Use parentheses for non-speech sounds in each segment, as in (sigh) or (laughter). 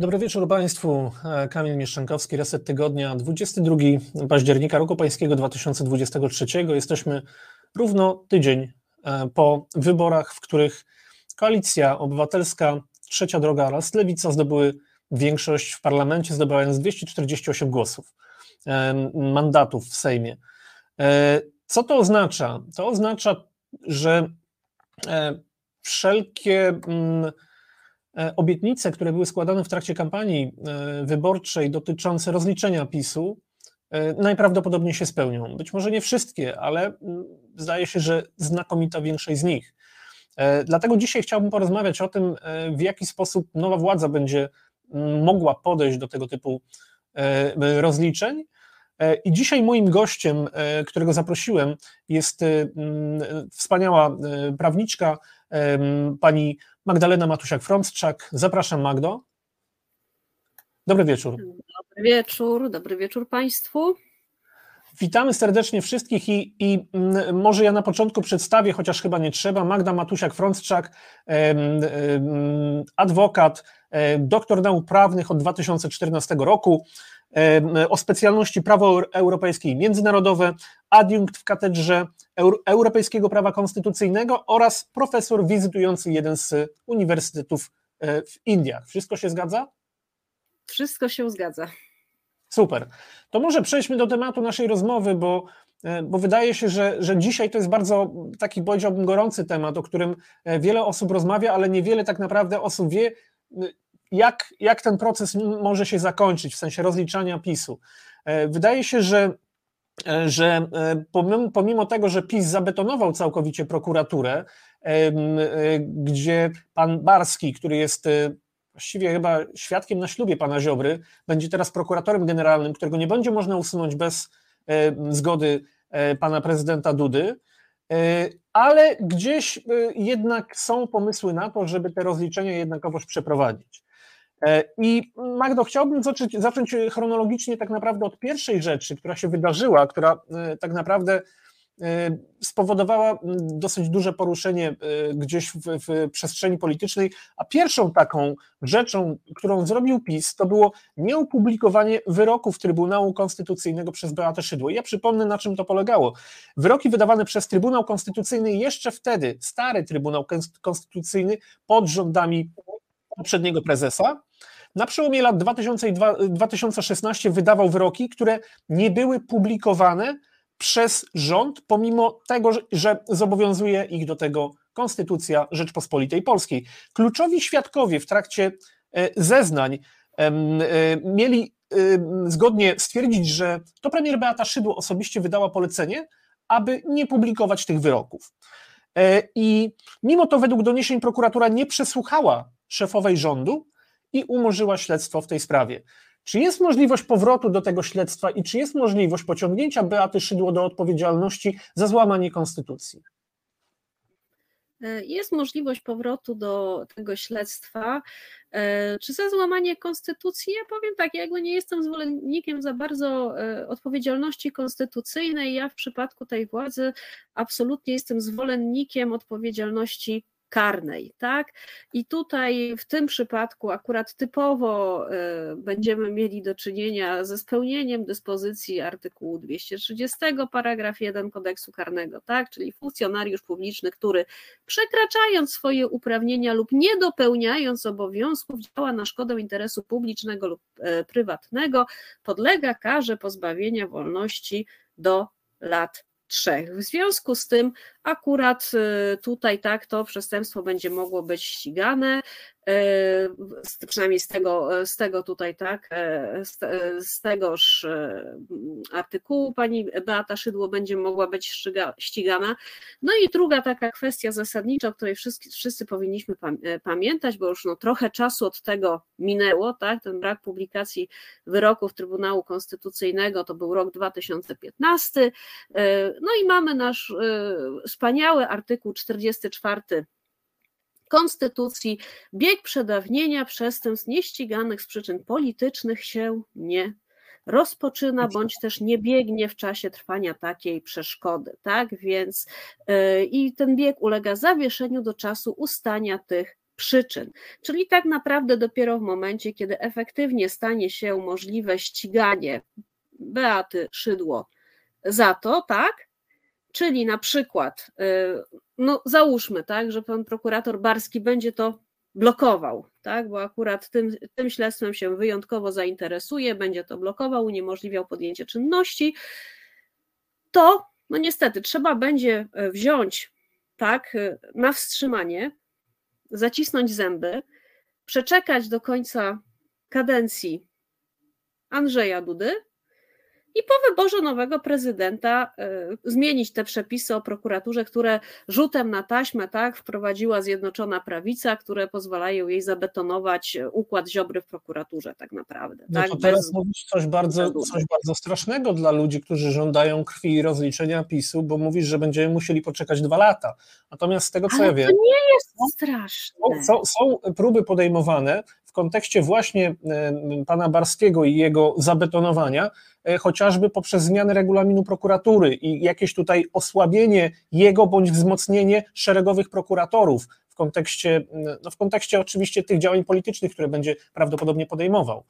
Dobry wieczór Państwu. Kamil Mieszczankowski, Reset Tygodnia, 22 października roku pańskiego 2023. Jesteśmy równo tydzień e, po wyborach, w których Koalicja Obywatelska, Trzecia Droga oraz Lewica zdobyły większość w parlamencie, zdobywając 248 głosów, e, mandatów w Sejmie. E, co to oznacza? To oznacza, że wszelkie mm, E, obietnice, które były składane w trakcie kampanii e, wyborczej dotyczące rozliczenia PiSu, e, najprawdopodobniej się spełnią. Być może nie wszystkie, ale mm, zdaje się, że znakomita większość z nich. Dlatego dzisiaj chciałbym porozmawiać o tym, w jaki sposób nowa władza będzie mm, mogła podejść do tego typu rozliczeń. I dzisiaj moim gościem, którego zaprosiłem, jest wspaniała prawniczka, pani Magdalena Matusiak-Frącczak. Zapraszam Magdo. Dobry wieczór. Dobry wieczór, dobry wieczór Państwu. Witamy serdecznie wszystkich i, i mm, może ja na początku przedstawię, chociaż chyba nie trzeba, Magda Matusiak-Frącczak, adwokat, doktor nauk prawnych od 2014 roku, o specjalności prawo europejskie i międzynarodowe, adiunkt w katedrze Europejskiego Prawa Konstytucyjnego oraz profesor wizytujący jeden z uniwersytetów e, w Indiach. Wszystko się zgadza? Wszystko się zgadza. Super. To może przejdźmy do tematu naszej rozmowy, bo, e, bo wydaje się, że, że dzisiaj to jest bardzo taki, powiedziałbym, gorący temat, o którym e, wiele osób rozmawia, ale niewiele tak naprawdę osób wie, jak, jak ten proces może się zakończyć w sensie rozliczania PiSu. Wydaje się, że E, że e, pomimo, tego, że PiS zabetonował całkowicie prokuraturę, e, gdzie pan Barski, który jest właściwie chyba świadkiem na ślubie pana Ziobry, będzie teraz prokuratorem generalnym, którego nie będzie można usunąć bez zgody pana prezydenta Dudy, ale gdzieś jednak są pomysły na to, żeby te rozliczenia jednakowoż przeprowadzić. E, I Magdo, chciałbym zacząć, zacząć chronologicznie tak naprawdę od pierwszej rzeczy, która się wydarzyła, która e, tak naprawdę e, spowodowała dosyć duże poruszenie gdzieś w, w, przestrzeni politycznej, a pierwszą taką rzeczą, którą zrobił PiS, to było nieopublikowanie wyroków Trybunału Konstytucyjnego przez Beatę Szydło. Ja przypomnę, na czym to polegało. Wyroki wydawane przez Trybunał Konstytucyjny jeszcze wtedy, stary Trybunał Konstytucyjny pod rządami poprzedniego prezesa, na przełomie lat 2000 i 2016 wydawał wyroki, które nie były publikowane przez rząd, pomimo tego, że zobowiązuje ich do tego Konstytucja Rzeczpospolitej Polskiej. Kluczowi świadkowie w trakcie e, zeznań e, mieli e, zgodnie stwierdzić, że to premier Beata Szydło osobiście wydała polecenie, aby nie publikować tych wyroków. I mimo to, według doniesień, prokuratura nie przesłuchała szefowej rządu, i umorzyła śledztwo w tej sprawie. Czy jest możliwość powrotu do tego śledztwa i czy jest możliwość pociągnięcia Beaty Szydło do odpowiedzialności za złamanie konstytucji? E, jest możliwość powrotu do tego śledztwa. E, czy za złamanie konstytucji? Ja powiem tak, ja jakby nie jestem zwolennikiem za bardzo e, odpowiedzialności konstytucyjnej. Ja w przypadku tej władzy absolutnie jestem zwolennikiem odpowiedzialności karnej, tak? I tutaj w tym przypadku akurat typowo y, będziemy mieli do czynienia ze spełnieniem dyspozycji artykułu 230 paragraf 1 kodeksu karnego, tak? Czyli funkcjonariusz publiczny, który przekraczając swoje uprawnienia lub nie dopełniając obowiązków działa na szkodę interesu publicznego lub e, prywatnego, podlega karze pozbawienia wolności do lat trzech. W związku z tym akurat y, tutaj tak to przestępstwo będzie mogło być ścigane. E, przynajmniej z tego, z tego tutaj, tak, e, z, z tegoż e, artykułu pani Beata Szydło będzie mogła być ściga, ścigana. No i druga taka kwestia zasadnicza, o której wszyscy, wszyscy powinniśmy pamiętać, bo już no, trochę czasu od tego minęło, tak, ten brak publikacji wyroków Trybunału Konstytucyjnego to był rok 2015, no i mamy nasz wspaniały artykuł 44 Konstytucji bieg przedawnienia przestępstw nieściganych z przyczyn politycznych się nie rozpoczyna bądź też nie biegnie w czasie trwania takiej przeszkody, tak? Więc yy, i ten bieg ulega zawieszeniu do czasu ustania tych przyczyn. Czyli tak naprawdę dopiero w momencie, kiedy efektywnie stanie się możliwe ściganie Beaty Szydło za to, tak? Czyli na przykład, y, no załóżmy, tak, że pan prokurator Barski będzie to blokował, tak, bo akurat tym, tym śledztwem się wyjątkowo zainteresuje, będzie to blokował, uniemożliwiał podjęcie czynności, to no niestety trzeba będzie e, wziąć tak e, na wstrzymanie, zacisnąć zęby, przeczekać do końca kadencji Andrzeja Dudy, i po wyborze nowego prezydenta y, zmienić te przepisy o prokuraturze, które rzutem na taśmę tak, wprowadziła Zjednoczona Prawica, które pozwalają jej zabetonować układ Ziobry w prokuraturze tak naprawdę. No tak, to teraz bez... mówisz coś bardzo, coś bardzo strasznego dla ludzi, którzy żądają krwi i rozliczenia PiSu, bo mówisz, że będziemy musieli poczekać dwa lata. Natomiast z tego, co Ale ja wiem... to nie jest straszne. Są, są próby podejmowane w kontekście właśnie pana Barskiego i jego zabetonowania, e, chociażby poprzez zmianę regulaminu prokuratury i jakieś tutaj osłabienie jego bądź wzmocnienie szeregowych prokuratorów w kontekście, no w kontekście oczywiście tych działań politycznych, które będzie prawdopodobnie podejmował.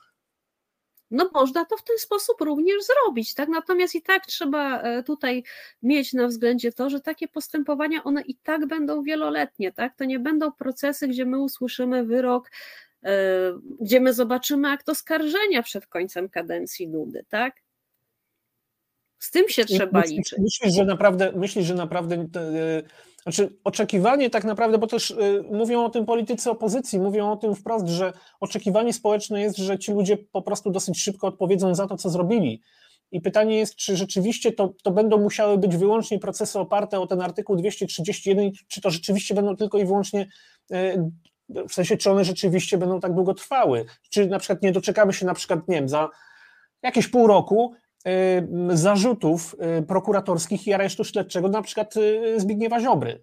No można to w ten sposób również zrobić, tak? Natomiast i tak trzeba e, tutaj mieć na względzie to, że takie postępowania one i tak będą wieloletnie, tak? To nie będą procesy, gdzie my usłyszymy wyrok E, gdzie my zobaczymy akt oskarżenia przed końcem kadencji Dudy, tak? Z tym się trzeba myślisz, liczyć. Myślisz, że naprawdę, myślisz, że naprawdę e, znaczy oczekiwanie tak naprawdę, bo też e, mówią o tym politycy opozycji, mówią o tym wprost, że oczekiwanie społeczne jest, że ci ludzie po prostu dosyć szybko odpowiedzą za to, co zrobili. I pytanie jest, czy rzeczywiście to, to będą musiały być wyłącznie procesy oparte o ten artykuł 231, czy to rzeczywiście będą tylko i wyłącznie w sensie, czy one rzeczywiście będą tak długo trwały, czy na przykład nie doczekamy się na przykład, nie wiem, za jakieś pół roku y, zarzutów y, prokuratorskich i aresztu śledczego na przykład y, Zbigniewa Ziobry.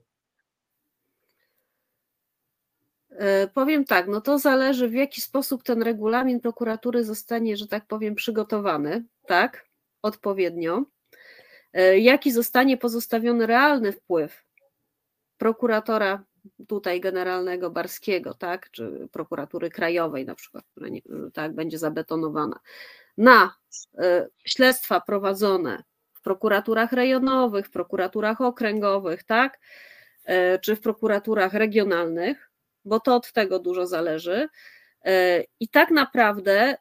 E, powiem tak, no to zależy w jaki sposób ten regulamin prokuratury zostanie, że tak powiem, przygotowany, tak, odpowiednio, e, jaki zostanie pozostawiony realny wpływ prokuratora tutaj generalnego Barskiego, tak, czy prokuratury krajowej na przykład, która nie, tak będzie zabetonowana, na y, śledztwa prowadzone w prokuraturach rejonowych, w prokuraturach okręgowych, tak, y, czy w prokuraturach regionalnych, bo to od tego dużo zależy. Y, I tak naprawdę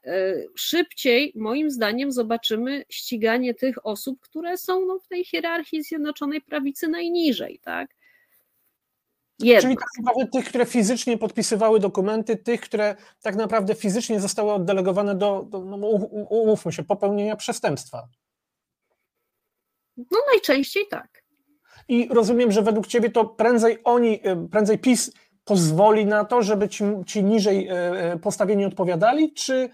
szybciej, moim zdaniem, zobaczymy ściganie tych osób, które są no, w tej hierarchii Zjednoczonej Prawicy najniżej, tak? Czyli tak naprawdę tych, które fizycznie podpisywały dokumenty, tych, które tak naprawdę fizycznie zostały oddelegowane do, do no, umówmy się, popełnienia przestępstwa. No najczęściej tak. I rozumiem, że według Ciebie to prędzej oni, e, prędzej PiS pozwoli na to, żeby ci, ci niżej e, e, postawieni odpowiadali, czy,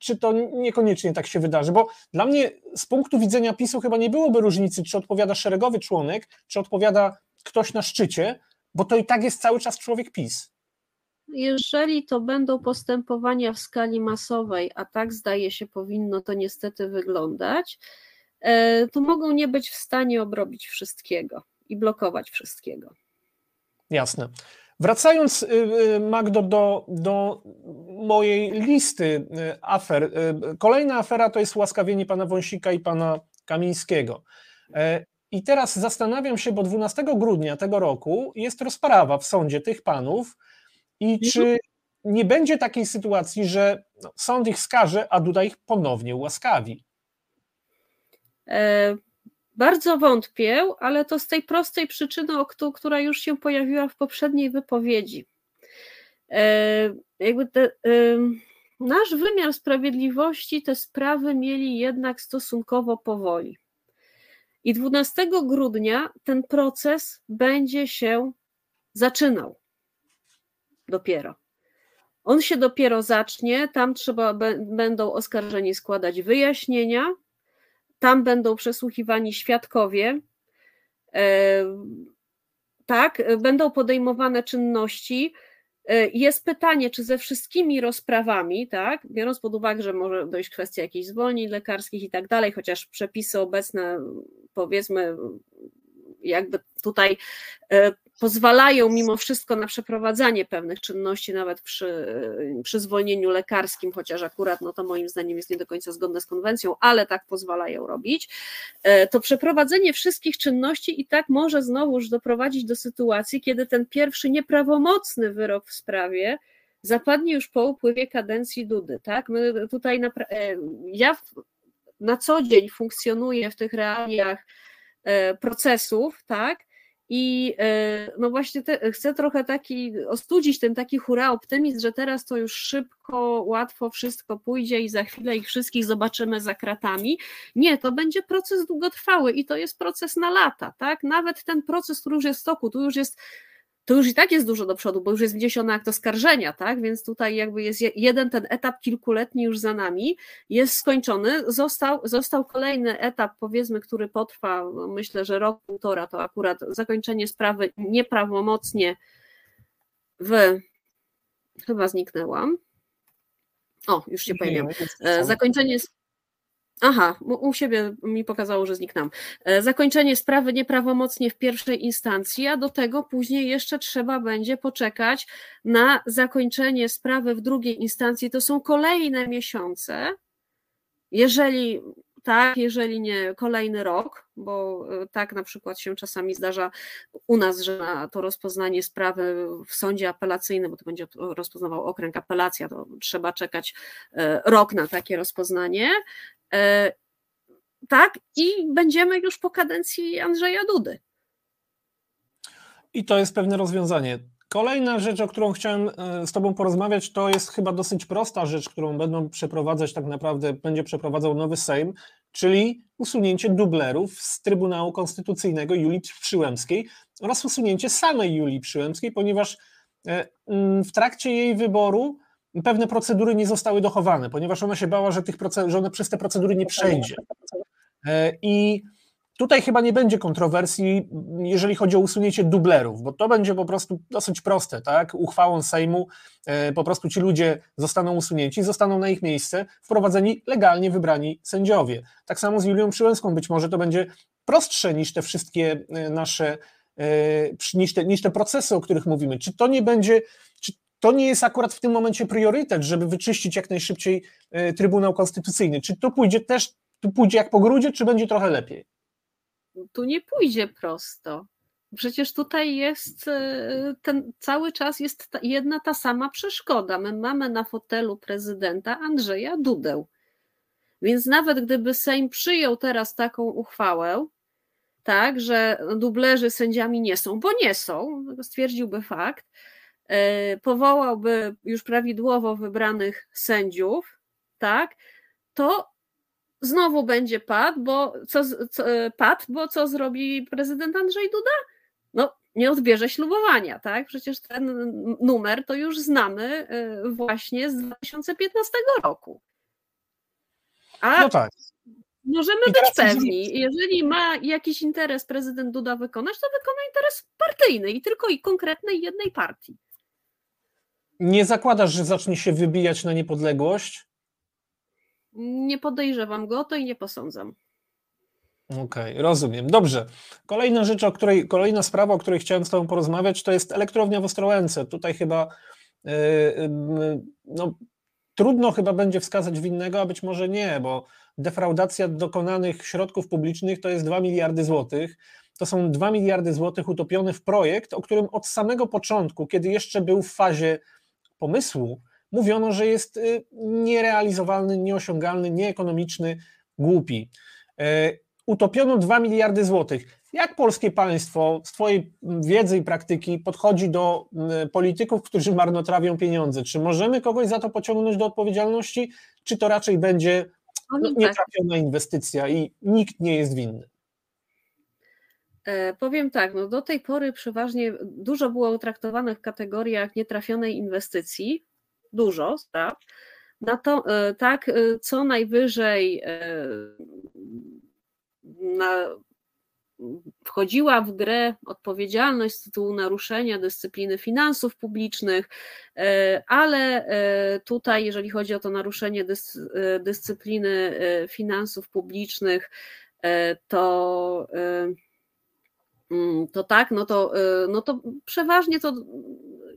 czy to niekoniecznie tak się wydarzy? Bo dla mnie z punktu widzenia PiSu chyba nie byłoby różnicy, czy odpowiada szeregowy członek, czy odpowiada ktoś na szczycie, bo to i tak jest cały czas człowiek PiS. Jeżeli to będą postępowania w skali masowej, a tak zdaje się powinno to niestety wyglądać, e, to mogą nie być w stanie obrobić wszystkiego i blokować wszystkiego. Jasne. Wracając, y, y, Magdo, do, do mojej listy y, afer. Kolejna afera to jest łaskawienie pana Wąsika i pana Kamińskiego. I teraz zastanawiam się, bo 12 grudnia tego roku jest rozprawa w sądzie tych panów i czy nie będzie takiej sytuacji, że no, sąd ich skaże, a Duda ich ponownie ułaskawi? E, bardzo wątpię, ale to z tej prostej przyczyny, która już się pojawiła w poprzedniej wypowiedzi. E, jakby te, e, nasz wymiar sprawiedliwości te sprawy mieli jednak stosunkowo powoli. I 12 grudnia ten proces będzie się zaczynał. Dopiero. On się dopiero zacznie, tam trzeba będą oskarżeni składać wyjaśnienia, tam będą przesłuchiwani świadkowie. E, tak, będą podejmowane czynności. E, jest pytanie, czy ze wszystkimi rozprawami, tak, biorąc pod uwagę, że może dojść kwestia jakichś zwolnień lekarskich i tak dalej, chociaż przepisy obecne powiedzmy jakby tutaj pozwalają mimo wszystko na przeprowadzanie pewnych czynności, nawet przy, przy zwolnieniu lekarskim, chociaż akurat no to moim zdaniem jest nie do końca zgodne z konwencją, ale tak pozwalają robić, to przeprowadzenie wszystkich czynności i tak może znowuż doprowadzić do sytuacji, kiedy ten pierwszy nieprawomocny wyrok w sprawie zapadnie już po upływie kadencji Dudy, tak? My tutaj na, ja na co dzień funkcjonuję w tych realiach e, procesów, tak? I e, no właśnie te, chcę trochę taki ostudzić ten taki hura optymizm, że teraz to już szybko, łatwo wszystko pójdzie i za chwilę ich wszystkich zobaczymy za kratami. Nie, to będzie proces długotrwały i to jest proces na lata, tak? Nawet ten proces, który już jest w toku, tu już jest to już i tak jest dużo do przodu, bo już jest wniesiony akt oskarżenia, tak? Więc tutaj jakby jest jeden ten etap kilkuletni już za nami, jest skończony. Został, został kolejny etap, powiedzmy, który potrwa, no myślę, że rok, półtora, to akurat zakończenie sprawy nieprawomocnie w. Chyba zniknęłam. O, już się pojawiłam. E, zakończenie Aha, u siebie mi pokazało, że zniknął. E, zakończenie sprawy nieprawomocnie w pierwszej instancji, a do tego później jeszcze trzeba będzie poczekać na zakończenie sprawy w drugiej instancji. To są kolejne miesiące. Jeżeli tak, jeżeli nie kolejny rok, bo e, tak na przykład się czasami zdarza u nas, że na to rozpoznanie sprawy w sądzie apelacyjnym, bo to będzie rozpoznawał okręg apelacja, to trzeba czekać e, rok na takie rozpoznanie. E, tak, i będziemy już po kadencji Andrzeja Dudy. I to jest pewne rozwiązanie. Kolejna rzecz, o którą chciałem z Tobą porozmawiać, to jest chyba dosyć prosta rzecz, którą będą przeprowadzać, tak naprawdę będzie przeprowadzał nowy Sejm, czyli usunięcie dublerów z Trybunału Konstytucyjnego Julii Przyłębskiej oraz usunięcie samej Julii Przyłębskiej, ponieważ e, w trakcie jej wyboru pewne procedury nie zostały dochowane, ponieważ ona się bała, że, tych że ona przez te procedury nie przejdzie. E, I tutaj chyba nie będzie kontrowersji, jeżeli chodzi o usunięcie dublerów, bo to będzie po prostu dosyć proste, tak? Uchwałą Sejmu e, po prostu ci ludzie zostaną usunięci, zostaną na ich miejsce wprowadzeni legalnie wybrani sędziowie. Tak samo z Julią Przyłęską być może to będzie prostsze niż te wszystkie e, nasze niż te, niż te procesy, o których mówimy. Czy to nie będzie, czy to nie jest akurat w tym momencie priorytet, żeby wyczyścić jak najszybciej e, Trybunał Konstytucyjny. Czy to pójdzie też, tu pójdzie jak po grudzie, czy będzie trochę lepiej? Tu nie pójdzie prosto. Przecież tutaj jest e, ten cały czas jest ta, jedna ta sama przeszkoda. My mamy na fotelu prezydenta Andrzeja Dudę. Więc nawet gdyby Sejm przyjął teraz taką uchwałę, tak, że dublerzy sędziami nie są, bo nie są, stwierdziłby fakt, E, powołałby już prawidłowo wybranych sędziów, tak, to znowu będzie pad, bo co, co, e, pad, bo co zrobi prezydent Andrzej Duda? No, nie odbierze ślubowania, tak? Przecież ten numer to już znamy e, właśnie z 2015 roku. A no tak. Możemy być pewni, jeżeli ma jakiś interes prezydent Duda wykonać, to wykona interes partyjny i tylko i konkretnej jednej partii. Nie zakładasz, że zacznie się wybijać na niepodległość? Nie podejrzewam go to i nie posądzam. Okej, okay, rozumiem. Dobrze. Kolejna rzecz, o której, kolejna sprawa, o której chciałem z Tobą porozmawiać, to jest elektrownia w Ostrołęce. Tutaj chyba yy, yy, no, trudno chyba będzie wskazać winnego, a być może nie, bo defraudacja dokonanych środków publicznych to jest 2 miliardy złotych. To są 2 miliardy złotych utopione w projekt, o którym od samego początku, kiedy jeszcze był w fazie pomysłu mówiono, że jest y, nierealizowalny, nieosiągalny, nieekonomiczny, głupi. E, utopiono 2 miliardy złotych. Jak polskie państwo z Twojej wiedzy i praktyki podchodzi do polityków, którzy marnotrawią pieniądze? Czy możemy kogoś za to pociągnąć do odpowiedzialności, czy to raczej będzie no, tak. nietrafiona inwestycja i nikt nie jest winny? E, powiem tak, no do tej pory przeważnie dużo było utraktowanych w kategoriach nietrafionej inwestycji, dużo spraw. Na to, e, tak, e, co najwyżej na, wchodziła w grę odpowiedzialność z tytułu naruszenia dyscypliny finansów publicznych, ale tutaj, jeżeli chodzi o to naruszenie dys, dyscypliny finansów publicznych, to mm, to tak, no to, no to przeważnie to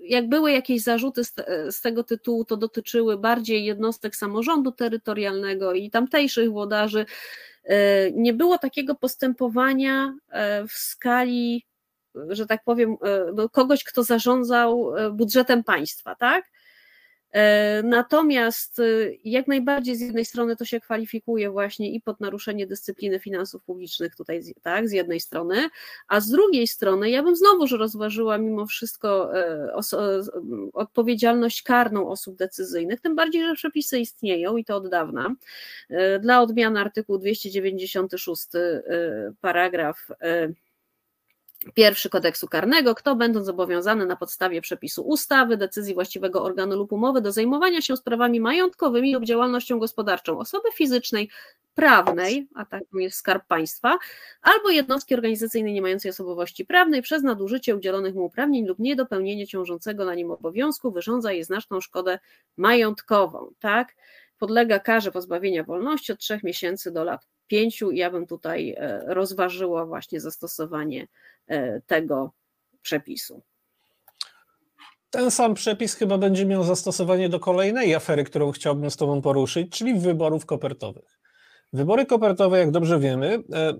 jak były jakieś zarzuty z, z, tego tytułu, to dotyczyły bardziej jednostek samorządu terytorialnego i tamtejszych włodarzy. Nie było takiego postępowania w skali że tak powiem, e, no, kogoś, kto zarządzał e, budżetem państwa, tak? E, natomiast jak najbardziej z jednej strony to się kwalifikuje właśnie i pod naruszenie dyscypliny finansów publicznych tutaj, tak, z jednej strony, a z drugiej strony ja bym znowuż rozważyła mimo wszystko odpowiedzialność karną osób decyzyjnych, tym bardziej, że przepisy istnieją i to od dawna. Dla odmiany artykuł 296 paragraf Pierwszy kodeksu karnego, kto będąc zobowiązany na podstawie przepisu ustawy, decyzji właściwego organu lub umowy do zajmowania się sprawami majątkowymi lub działalnością gospodarczą osoby fizycznej, prawnej, a taką jest skarb państwa, albo jednostki organizacyjnej nie mającej osobowości prawnej przez nadużycie udzielonych mu uprawnień lub niedopełnienie ciążącego na nim obowiązku wyrządza jej znaczną szkodę majątkową, tak? Podlega karze pozbawienia wolności od trzech miesięcy do lat pięciu. Ja bym tutaj e, rozważyła właśnie zastosowanie e, tego przepisu. Ten sam przepis chyba będzie miał zastosowanie do kolejnej afery, którą chciałbym z Tobą poruszyć, czyli wyborów kopertowych. Wybory kopertowe, jak dobrze wiemy, e,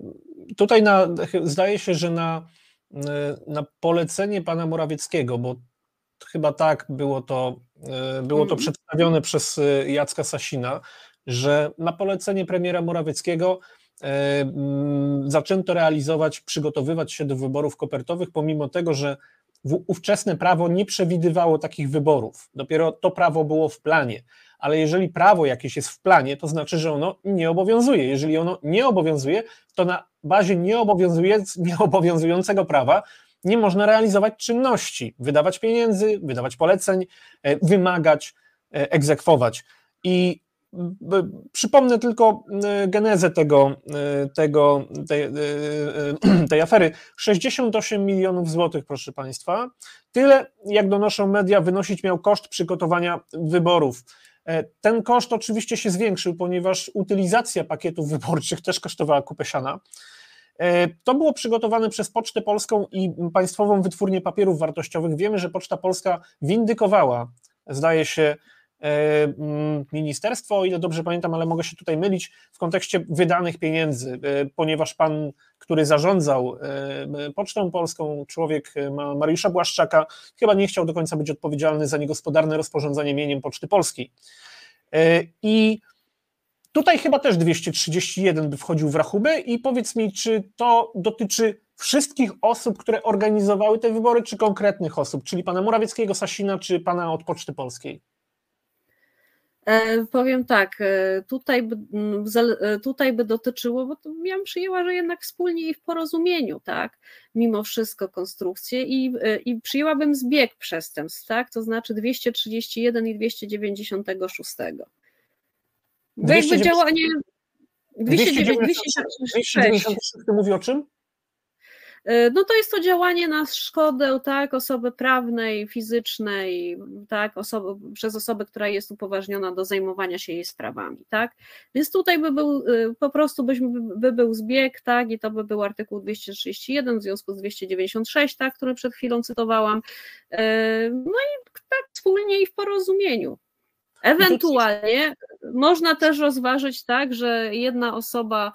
tutaj na, zdaje się, że na, na polecenie pana Morawieckiego, bo chyba tak było to, było to mhm. przedstawione przez Jacka Sasina, że na polecenie premiera Morawieckiego e, mm, zaczęto realizować, przygotowywać się do wyborów kopertowych, pomimo tego, że ówczesne prawo nie przewidywało takich wyborów. Dopiero to prawo było w planie. Ale jeżeli prawo jakieś jest w planie, to znaczy, że ono nie obowiązuje. Jeżeli ono nie obowiązuje, to na bazie nieobowiązującego (laughs) prawa nie można realizować czynności, wydawać pieniędzy, wydawać poleceń, e, wymagać, e, egzekwować. I Przypomnę tylko e, genezę tego, e, tego, tej, e, (clears throat) tej afery. 68 milionów złotych, proszę Państwa. Tyle, jak donoszą media, wynosić miał koszt przygotowania wyborów. Ten koszt oczywiście się zwiększył, ponieważ utylizacja pakietów wyborczych też kosztowała kupę siana. To było przygotowane przez Pocztę Polską i Państwową Wytwórnię Papierów Wartościowych. Wiemy, że Poczta Polska windykowała, zdaje się, E, ministerstwo, o ile dobrze pamiętam, ale mogę się tutaj mylić, w kontekście wydanych pieniędzy, e, ponieważ pan, który zarządzał e, Pocztą Polską, człowiek Mariusza Błaszczaka, chyba nie chciał do końca być odpowiedzialny za niegospodarne rozporządzenie mieniem Poczty Polskiej. I tutaj chyba też 231 by wchodził w rachubę i powiedz mi, czy to dotyczy wszystkich osób, które organizowały te wybory, czy konkretnych osób, czyli pana Morawieckiego, Sasina, czy pana od Poczty Polskiej? E, powiem tak, e, tutaj by, e, tutaj by dotyczyło, bo to ja bym przyjęła, że jednak wspólnie i w porozumieniu, tak, mimo wszystko konstrukcję i, i przyjęłabym zbieg przestępstw, tak, to znaczy 231 i 296. Bo jakby działanie 296, 296 mówi o czym? E, no to jest to działanie na szkodę tak, osoby prawnej, fizycznej, tak, osoby, przez osobę, która jest upoważniona do zajmowania się jej sprawami, tak. Więc tutaj by był, e, po prostu byśmy, by był zbieg, tak, i to by był artykuł 231 w związku z 296, tak, który przed chwilą cytowałam. E, no i tak wspólnie i w porozumieniu. Ewentualnie można też rozważyć tak, że jedna osoba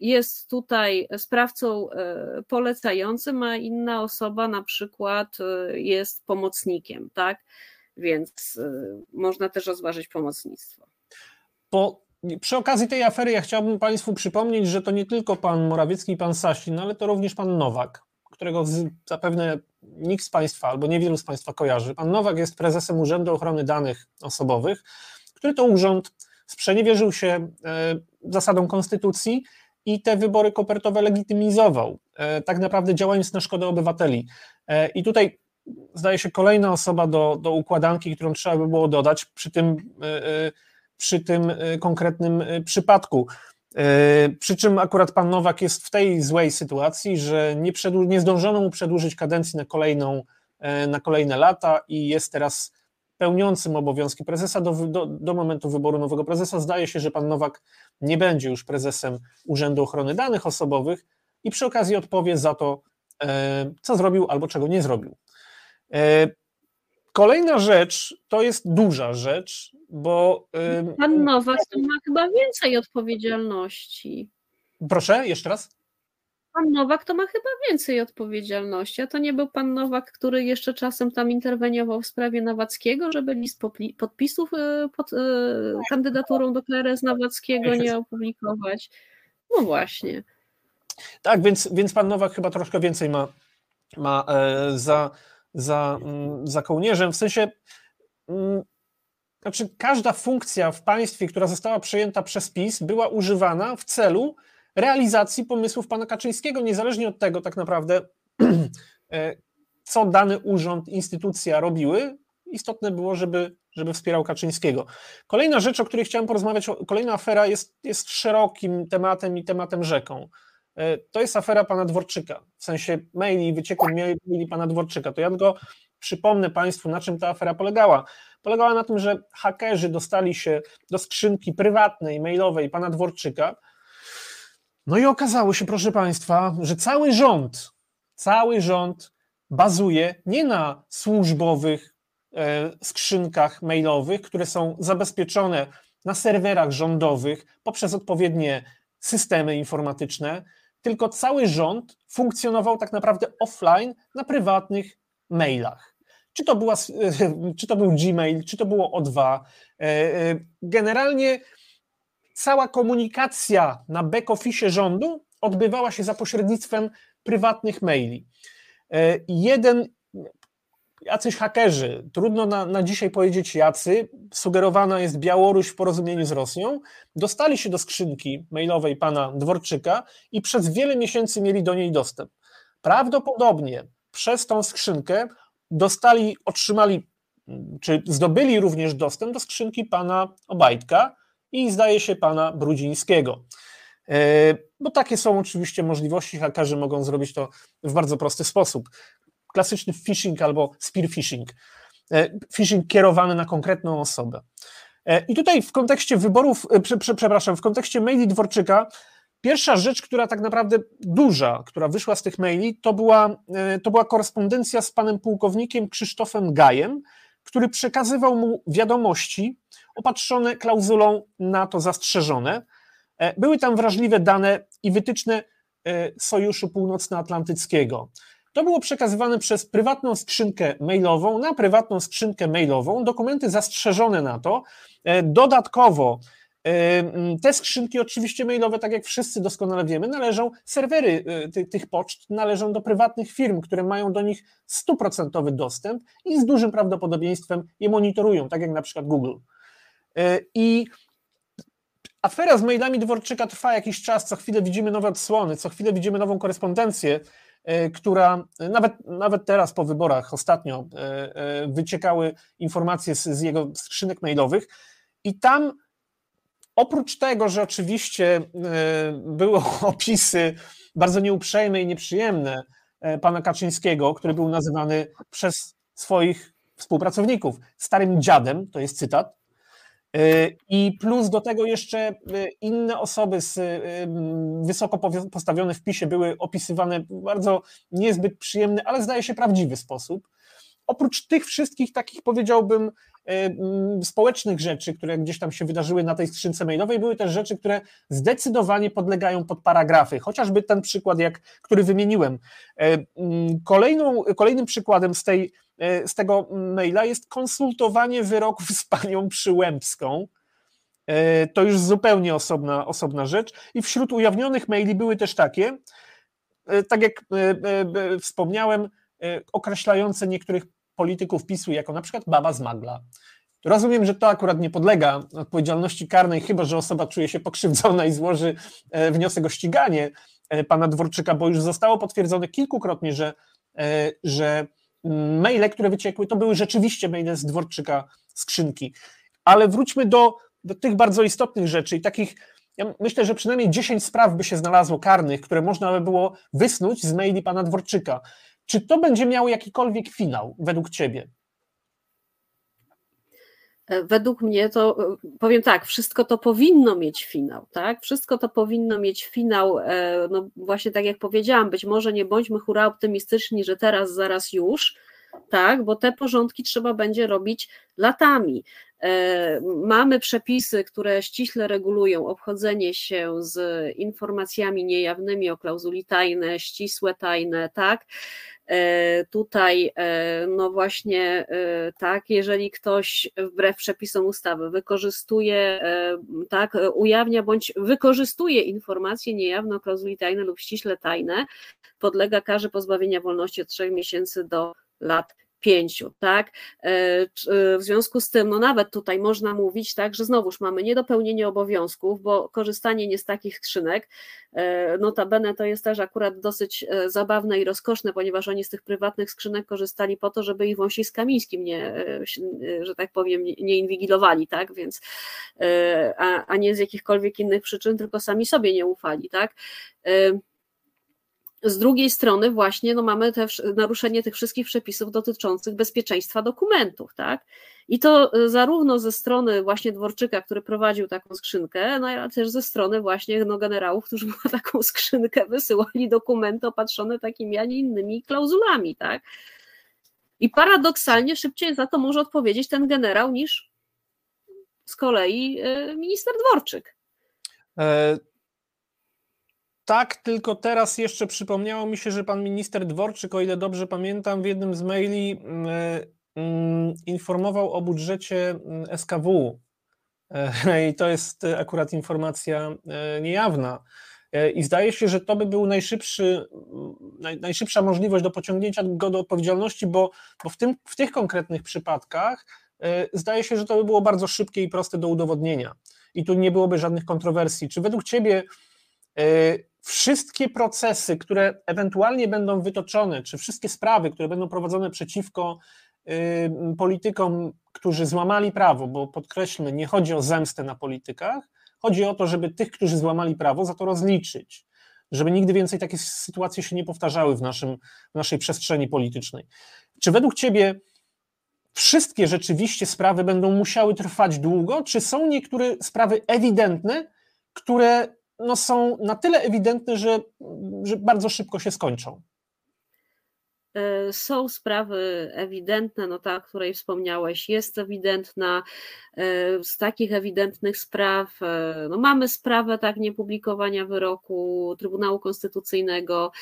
jest tutaj sprawcą e, polecającym, a inna osoba na przykład e, jest pomocnikiem, tak? Więc e, można też rozważyć pomocnictwo. Po, przy okazji tej afery ja chciałbym Państwu przypomnieć, że to nie tylko pan Morawiecki i pan Sasin, ale to również pan Nowak, którego zapewne nikt z Państwa albo niewielu z Państwa kojarzy. Pan Nowak jest prezesem Urzędu Ochrony Danych Osobowych, który to urząd sprzeniewierzył się zasadom konstytucji i te wybory kopertowe legitymizował, e, tak naprawdę działając na szkodę obywateli. E, I tutaj zdaje się kolejna osoba do, do układanki, którą trzeba by było dodać przy tym, przy tym konkretnym przypadku. Przy czym akurat pan Nowak jest w tej złej sytuacji, że nie, przedłu- nie zdążono mu przedłużyć kadencji na, kolejną, na kolejne lata i jest teraz pełniącym obowiązki prezesa do, do, do, momentu wyboru nowego prezesa. Zdaje się, że pan Nowak nie będzie już prezesem Urzędu Ochrony Danych Osobowych, i przy okazji odpowie za to, co zrobił albo czego nie zrobił. Kolejna rzecz to jest duża rzecz, bo. Pan Nowak ma chyba więcej odpowiedzialności. Proszę, jeszcze raz? Pan Nowak to ma chyba więcej odpowiedzialności, a to nie był pan Nowak, który jeszcze czasem tam interweniował w sprawie Nawackiego, żeby list podpisów e, pod e, kandydaturą do KRS Nawackiego nie opublikować. No właśnie. Tak, więc, więc pan Nowak chyba troszkę więcej ma, ma e, za, za, mm, za kołnierzem, w sensie mm, znaczy każda funkcja w państwie, która została przejęta przez PiS, była używana w celu realizacji pomysłów pana Kaczyńskiego, niezależnie od tego tak naprawdę, (clears throat) e, co dany urząd, instytucja robiły, istotne było, żeby, żeby wspierał Kaczyńskiego. Kolejna rzecz, o której chciałem porozmawiać, kolejna afera jest, jest szerokim tematem i tematem rzeką. E, to jest afera pana Dworczyka, w sensie maili, wyciekłych maili pana Dworczyka. To ja tylko przypomnę państwu, na czym ta afera polegała. Polegała na tym, że hakerzy dostali się do skrzynki prywatnej, mailowej pana Dworczyka, no i okazało się, proszę Państwa, że cały rząd, cały rząd bazuje nie na służbowych e, skrzynkach mailowych, które są zabezpieczone na serwerach rządowych poprzez odpowiednie systemy informatyczne, tylko cały rząd funkcjonował tak naprawdę offline na prywatnych mailach. Czy to, była, (laughs) czy to był Gmail, czy to było O2. E, e, generalnie cała komunikacja na back-office rządu odbywała się za pośrednictwem prywatnych maili. E, jeden, jacyś hakerzy, trudno na, na dzisiaj powiedzieć jacy, sugerowana jest Białoruś w porozumieniu z Rosją, dostali się do skrzynki mailowej pana Dworczyka i przez wiele miesięcy mieli do niej dostęp. Prawdopodobnie przez tą skrzynkę dostali, otrzymali, czy zdobyli również dostęp do skrzynki pana Obajtka, i zdaje się pana Brudzińskiego. E, bo takie są oczywiście możliwości, hakerzy mogą zrobić to w bardzo prosty sposób. Klasyczny phishing albo spear phishing. E, phishing kierowany na konkretną osobę. E, I tutaj w kontekście wyborów, przepraszam, w kontekście maili Dworczyka, pierwsza rzecz, która tak naprawdę duża, która wyszła z tych maili, to była, to była korespondencja z panem pułkownikiem Krzysztofem Gajem, który przekazywał mu wiadomości opatrzone klauzulą na to zastrzeżone. E, były tam wrażliwe dane i wytyczne e, Sojuszu Północnoatlantyckiego. To było przekazywane przez prywatną skrzynkę mailową na prywatną skrzynkę mailową, dokumenty zastrzeżone na to. E, dodatkowo te skrzynki oczywiście mailowe, tak jak wszyscy doskonale wiemy, należą, serwery tych poczt należą do prywatnych firm, które mają do nich stuprocentowy dostęp i z dużym prawdopodobieństwem je monitorują, tak jak na przykład Google. E, I afera z mailami Dworczyka trwa jakiś czas, co chwilę widzimy nowe odsłony, co chwilę widzimy nową korespondencję, e, która nawet, nawet teraz po wyborach ostatnio wyciekały informacje z, z jego skrzynek mailowych i tam oprócz tego, że oczywiście były (laughs) opisy bardzo nieuprzejme i nieprzyjemne pana Kaczyńskiego, który był nazywany przez swoich współpracowników starym dziadem, to jest cytat, Y, I plus do tego jeszcze inne osoby z, wysoko postawione w PiSie były opisywane w bardzo niezbyt przyjemny, ale zdaje się prawdziwy sposób. Oprócz tych wszystkich takich powiedziałbym społecznych rzeczy, które gdzieś tam się wydarzyły na tej skrzynce mailowej, były też rzeczy, które zdecydowanie podlegają pod paragrafy, chociażby ten przykład, jak, który wymieniłem. Kolejną, kolejnym przykładem z tej E, z tego maila jest konsultowanie wyroków z panią Przyłębską. E, to już zupełnie osobna, osobna rzecz. I wśród ujawnionych maili były też takie, e, tak jak wspomniałem, określające niektórych polityków PiSu jako na przykład baba z magla. Rozumiem, że to akurat nie podlega odpowiedzialności karnej, chyba że osoba czuje się pokrzywdzona i złoży wniosek o ściganie pana Dworczyka, bo już zostało potwierdzone kilkukrotnie, że, że maile, które wyciekły, to były rzeczywiście maile z Dworczyka skrzynki. Ale wróćmy do, do tych bardzo istotnych rzeczy i takich, ja myślę, że przynajmniej 10 spraw by się znalazło karnych, które można by było wysnuć z maili pana Dworczyka. Czy to będzie miało jakikolwiek finał według ciebie? E, według mnie to, e, powiem tak, wszystko to powinno mieć finał, tak? Wszystko to powinno mieć finał, e, no właśnie tak jak powiedziałam, być może nie bądźmy hura optymistyczni, że teraz, zaraz już, tak? Bo te porządki trzeba będzie robić latami. Mamy przepisy, które ściśle regulują obchodzenie się z informacjami niejawnymi o klauzuli tajne, ścisłe tajne, tak? E, tutaj, e, no właśnie, e, tak, jeżeli ktoś wbrew przepisom ustawy wykorzystuje, tak, ujawnia bądź wykorzystuje informacje niejawne o klauzuli tajne lub ściśle tajne, podlega karze pozbawienia wolności od trzech miesięcy do lat pięciu, tak? E, e, w związku z tym, no nawet tutaj można mówić, tak, że znowuż mamy niedopełnienie obowiązków, bo korzystanie nie z takich skrzynek, e, notabene to jest też akurat dosyć zabawne i rozkoszne, ponieważ oni z tych prywatnych skrzynek korzystali po to, żeby ich wąsi z Kamińskim nie, że tak powiem, nie inwigilowali, tak, więc, a, a nie z jakichkolwiek innych przyczyn, tylko sami sobie nie ufali, tak. Z drugiej strony właśnie no mamy te, naruszenie tych wszystkich przepisów dotyczących bezpieczeństwa dokumentów, tak? I to e, zarówno ze strony właśnie Dworczyka, który prowadził taką skrzynkę, no ale też ze strony właśnie no, generałów, którzy (laughs) mu taką skrzynkę wysyłali dokumenty opatrzone takimi, a nie innymi klauzulami, tak? I paradoksalnie szybciej za to może odpowiedzieć ten generał niż z kolei e, minister Dworczyk. E tak, tylko teraz jeszcze przypomniało mi się, że pan minister Dworczyk, o ile dobrze pamiętam, w jednym z maili mm, mm, informował o budżecie mm, SKW. E, (laughs) I to jest akurat informacja e, niejawna. E, I zdaje się, że to by był najszybszy, naj, najszybsza możliwość do pociągnięcia go do odpowiedzialności, bo, bo w, tym, w tych konkretnych przypadkach zdaje się, że to by było bardzo szybkie i proste do udowodnienia. I tu nie byłoby żadnych kontrowersji. Czy według Ciebie wszystkie procesy, które ewentualnie będą wytoczone, czy wszystkie sprawy, które będą prowadzone przeciwko y, politykom, którzy złamali prawo, bo podkreślmy, nie chodzi o zemstę na politykach, chodzi o to, żeby tych, którzy złamali prawo, za to rozliczyć, żeby nigdy więcej takie sytuacje się nie powtarzały w, naszym, w naszej przestrzeni politycznej. Czy według Ciebie wszystkie rzeczywiście sprawy będą musiały trwać długo, czy są niektóre sprawy ewidentne, które no są na tyle ewidentne, że, że bardzo szybko się skończą. E, są sprawy ewidentne, no ta, o której wspomniałeś, jest ewidentna. E, z takich ewidentnych spraw, e, no mamy sprawę tak niepublikowania wyroku Trybunału Konstytucyjnego.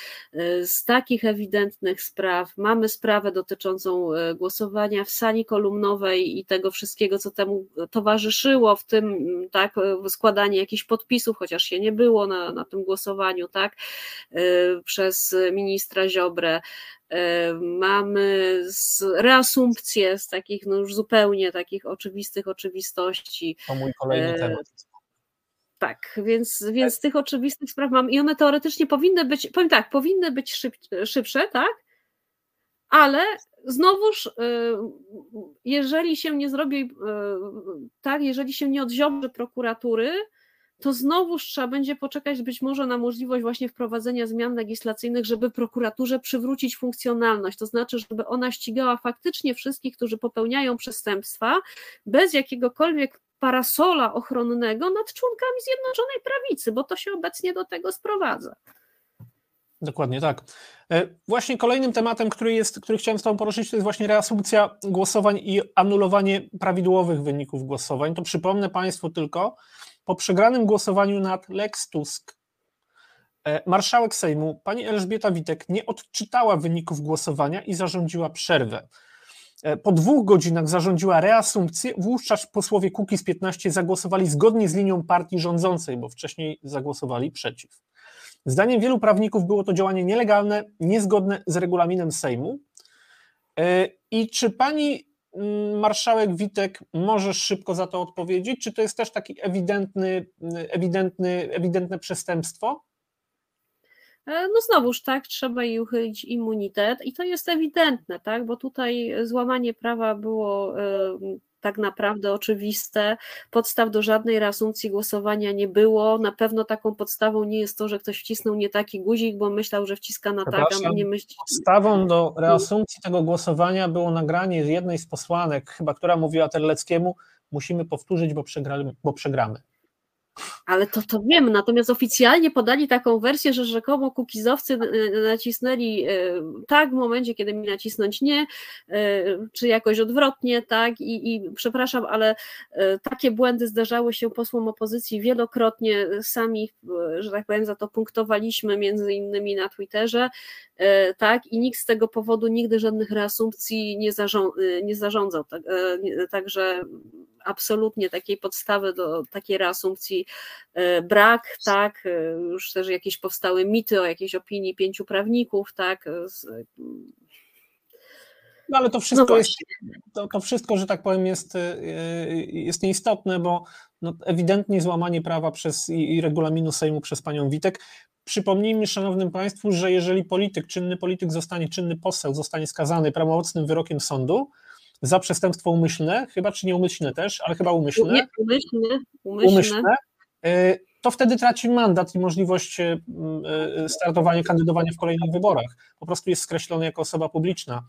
Z takich ewidentnych spraw mamy sprawę dotyczącą głosowania w sali kolumnowej i tego wszystkiego, co temu towarzyszyło, w tym tak składanie jakichś podpisów, chociaż się nie było na, na tym głosowaniu, tak, przez ministra Ziobrę. E, mamy z reasumpcję z takich no już zupełnie takich oczywistych oczywistości. To mój kolejny e, temat. Tak, więc, więc tak. tych oczywistych spraw mam i one teoretycznie powinny być, powiem tak, powinny być szyb, szybsze, tak? Ale znowuż, e, jeżeli się nie zrobi tak, jeżeli się nie odziobrzy prokuratury, to znowuż trzeba będzie poczekać być może na możliwość właśnie wprowadzenia zmian legislacyjnych, żeby prokuraturze przywrócić funkcjonalność, to znaczy, żeby ona ścigała faktycznie wszystkich, którzy popełniają przestępstwa, bez jakiegokolwiek parasola ochronnego nad członkami Zjednoczonej Prawicy, bo to się obecnie do tego sprowadza. Dokładnie tak. E, właśnie kolejnym tematem, który, jest, który chciałem z Tobą poruszyć, to jest właśnie reasumpcja głosowań i anulowanie prawidłowych wyników głosowań. To przypomnę Państwu tylko, po przegranym głosowaniu nad Lex Tusk e, marszałek Sejmu, pani Elżbieta Witek, nie odczytała wyników głosowania i zarządziła przerwę. E, po dwóch godzinach zarządziła reasumpcję, wówczas posłowie Kukiz 15 zagłosowali zgodnie z linią partii rządzącej, bo wcześniej zagłosowali przeciw. Zdaniem wielu prawników było to działanie nielegalne, niezgodne z regulaminem Sejmu. E, I czy pani marszałek Witek może szybko za to odpowiedzieć? Czy to jest też taki ewidentny, ewidentny, ewidentne przestępstwo? E, no znowuż tak, trzeba jej uchylić immunitet i to jest ewidentne, tak, bo tutaj złamanie prawa było tak naprawdę oczywiste. Podstaw do żadnej reasumpcji głosowania nie było. Na pewno taką podstawą nie jest to, że ktoś wcisnął nie taki guzik, bo myślał, że wciska na tak, a nie myśli. Podstawą do reasumpcji tego głosowania było nagranie jednej z posłanek, chyba która mówiła Terleckiemu, musimy powtórzyć, bo przegramy. Bo przegramy. Ale to, to wiem, natomiast oficjalnie podali taką wersję, że rzekomo kukizowcy nacisnęli tak w momencie, kiedy mi nacisnąć nie, czy jakoś odwrotnie, tak, i, i przepraszam, ale takie błędy zdarzały się posłom opozycji wielokrotnie, sami, że tak powiem, za to punktowaliśmy między innymi na Twitterze, tak, i nikt z tego powodu nigdy żadnych reasumpcji nie, zarząd, nie zarządzał, tak, także absolutnie takiej podstawy do takiej reasumpcji e, brak, tak, e, już też jakieś powstały mity o jakiejś opinii pięciu prawników, tak. E, no ale to wszystko no jest, to, to, wszystko, że tak powiem, jest, jest nieistotne, bo no, ewidentnie złamanie prawa przez i, i regulaminu Sejmu przez panią Witek. Przypomnijmy, szanownym państwu, że jeżeli polityk, czynny polityk zostanie, czynny poseł zostanie skazany prawomocnym wyrokiem sądu, za przestępstwo umyślne, chyba czy nieumyślne też, ale chyba umyślne. Nie, umyślne, umyślne. umyślne y, to wtedy traci mandat i możliwość y, y, startowania, kandydowania w kolejnych wyborach. Po prostu jest skreślony jako osoba publiczna.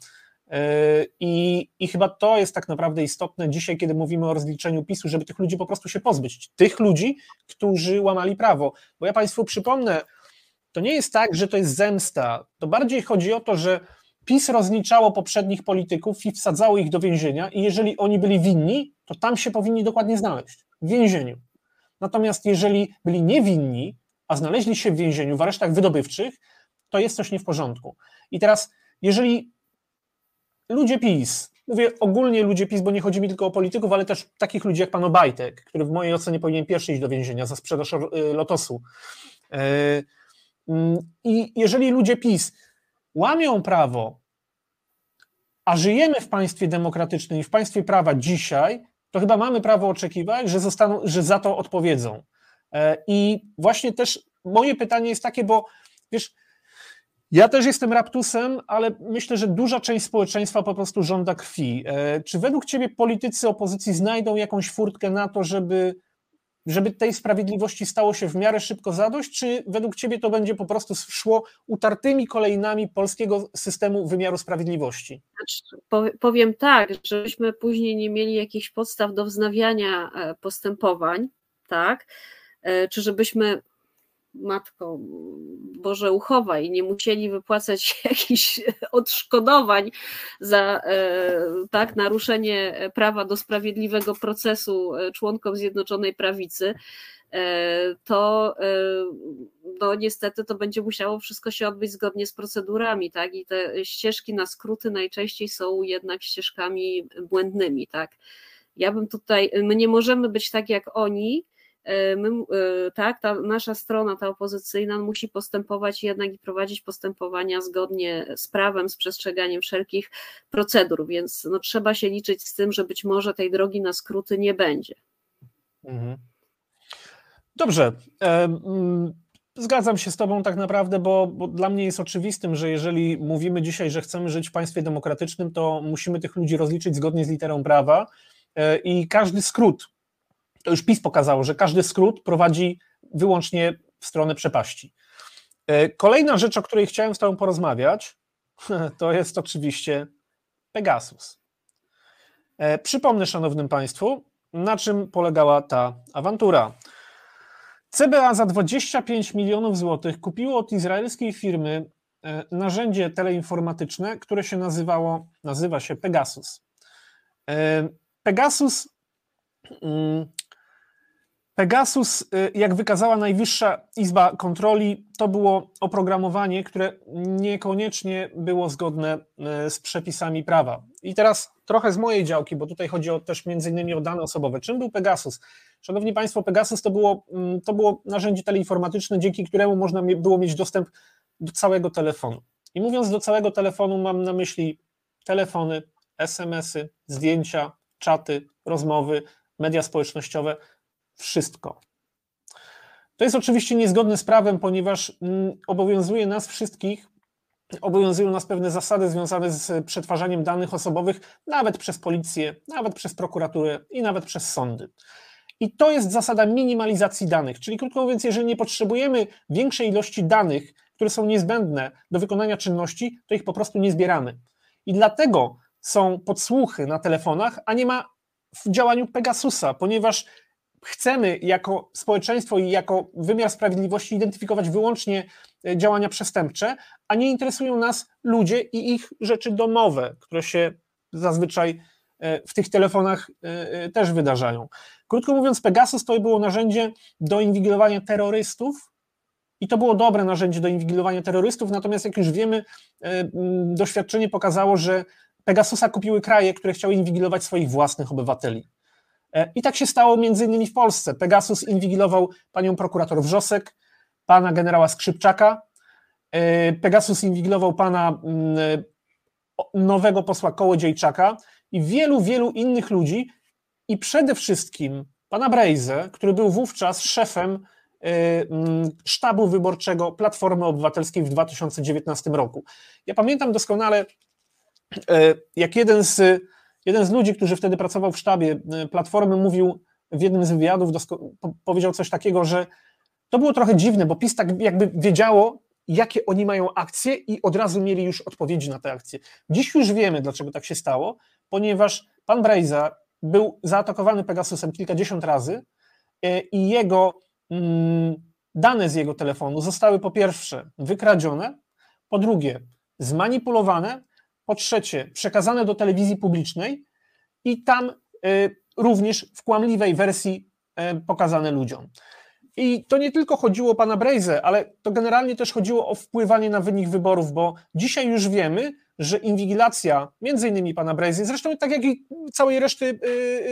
I, I chyba to jest tak naprawdę istotne dzisiaj, kiedy mówimy o rozliczeniu PiSu, żeby tych ludzi po prostu się pozbyć. Tych ludzi, którzy łamali prawo. Bo ja Państwu przypomnę, to nie jest tak, że to jest zemsta. To bardziej chodzi o to, że PiS rozliczało poprzednich polityków i wsadzało ich do więzienia, i jeżeli oni byli winni, to tam się powinni dokładnie znaleźć w więzieniu. Natomiast jeżeli byli niewinni, a znaleźli się w więzieniu, w aresztach wydobywczych, to jest coś nie w porządku. I teraz, jeżeli ludzie PiS, mówię ogólnie ludzie PiS, bo nie chodzi mi tylko o polityków, ale też takich ludzi jak pan Obajtek, który w mojej ocenie powinien pierwszy iść do więzienia za sprzedaż y, lotosu. Y, mm, I jeżeli ludzie PiS łamią prawo, a żyjemy w państwie demokratycznym i w państwie prawa dzisiaj, to chyba mamy prawo oczekiwać, że, zostaną, że za to odpowiedzą. E, I właśnie też moje pytanie jest takie, bo wiesz, ja też jestem raptusem, ale myślę, że duża część społeczeństwa po prostu żąda krwi. E, czy według Ciebie politycy opozycji znajdą jakąś furtkę na to, żeby żeby tej sprawiedliwości stało się w miarę szybko zadość, czy według Ciebie to będzie po prostu szło utartymi kolejnami polskiego systemu wymiaru sprawiedliwości? Znaczy, powiem tak, żebyśmy później nie mieli jakichś podstaw do wznawiania e, postępowań, tak? E, czy żebyśmy matko Boże uchowaj, nie musieli wypłacać (laughs) jakichś odszkodowań za e, tak, naruszenie prawa do sprawiedliwego procesu e, członkom Zjednoczonej Prawicy, e, to no niestety to będzie musiało wszystko się odbyć zgodnie z procedurami, tak? I te ścieżki na skróty najczęściej są jednak ścieżkami błędnymi, tak? Ja bym tutaj, my nie możemy być tak jak oni, my, e, tak, ta nasza strona, ta opozycyjna musi postępować jednak i prowadzić postępowania zgodnie z prawem, z przestrzeganiem wszelkich procedur, więc no, trzeba się liczyć z tym, że być może tej drogi na skróty nie będzie. Mhm. Dobrze. Mm, zgadzam się z Tobą tak naprawdę, bo, bo, dla mnie jest oczywistym, że jeżeli mówimy dzisiaj, że chcemy żyć w państwie demokratycznym, to musimy tych ludzi rozliczyć zgodnie z literą prawa e, i każdy skrót, to już PiS pokazało, że każdy skrót prowadzi wyłącznie w stronę przepaści. E, kolejna rzecz, o której chciałem z Tobą porozmawiać, (laughs) to jest oczywiście Pegasus. E, przypomnę, Szanownym Państwu, na czym polegała ta awantura. CBA za 25 milionów złotych kupiło od izraelskiej firmy e, narzędzie teleinformatyczne, które się nazywało, nazywa się Pegasus. Pegasus mm, Pegasus, y, jak wykazała Najwyższa Izba Kontroli, to było oprogramowanie, które niekoniecznie było zgodne y, z przepisami prawa. I teraz trochę z mojej działki, bo tutaj chodzi o też między innymi o dane osobowe. Czym był Pegasus? Szanowni Państwo, Pegasus to było, mm, to było narzędzie teleinformatyczne, dzięki któremu można było mieć dostęp do całego telefonu. I mówiąc do całego telefonu, mam na myśli telefony, SMS-y, zdjęcia, czaty, rozmowy, media społecznościowe, wszystko. To jest oczywiście niezgodne z prawem, ponieważ mm, obowiązuje nas wszystkich, obowiązują nas pewne zasady związane z przetwarzaniem danych osobowych, nawet przez policję, nawet przez prokuraturę i nawet przez sądy. I to jest zasada minimalizacji danych, czyli krótko mówiąc, jeżeli nie potrzebujemy większej ilości danych, które są niezbędne do wykonania czynności, to ich po prostu nie zbieramy. I dlatego są podsłuchy na telefonach, a nie ma w działaniu Pegasusa, ponieważ chcemy jako społeczeństwo i jako wymiar sprawiedliwości identyfikować wyłącznie e, działania przestępcze, a nie interesują nas ludzie i ich rzeczy domowe, które się zazwyczaj e, w tych telefonach e, też wydarzają. Krótko mówiąc, Pegasus to było narzędzie do inwigilowania terrorystów i to było dobre narzędzie do inwigilowania terrorystów, natomiast jak już wiemy, doświadczenie pokazało, że Pegasusa kupiły kraje, które chciały inwigilować swoich własnych obywateli. E, I tak się stało między innymi w Polsce. Pegasus inwigilował panią prokurator Wrzosek, pana generała Skrzypczaka, e, Pegasus inwigilował pana mm, nowego posła Kołodziejczaka i wielu, wielu innych ludzi i przede wszystkim pana Brejze, który był wówczas szefem e, mm, sztabu wyborczego Platformy Obywatelskiej w 2019 roku. Ja pamiętam doskonale, jak jeden z Jeden z ludzi, który wtedy pracował w sztabie e, Platformy, mówił w jednym z wywiadów, powiedział coś takiego, że to było trochę dziwne, bo PiS tak jakby wiedziało, jakie oni mają akcje i od razu mieli już odpowiedzi na te akcje. Dziś już wiemy, dlaczego tak się stało, ponieważ pan Brejza był zaatakowany Pegasusem kilkadziesiąt razy e, i jego mm, dane z jego telefonu zostały po pierwsze wykradzione, po drugie zmanipulowane, po trzecie, przekazane do telewizji publicznej i tam y, również w kłamliwej wersji y, pokazane ludziom. I to nie tylko chodziło o pana Brejze, ale to generalnie też chodziło o wpływanie na wynik wyborów, bo dzisiaj już wiemy, że inwigilacja między innymi pana Brejzy, zresztą tak jak i całej reszty,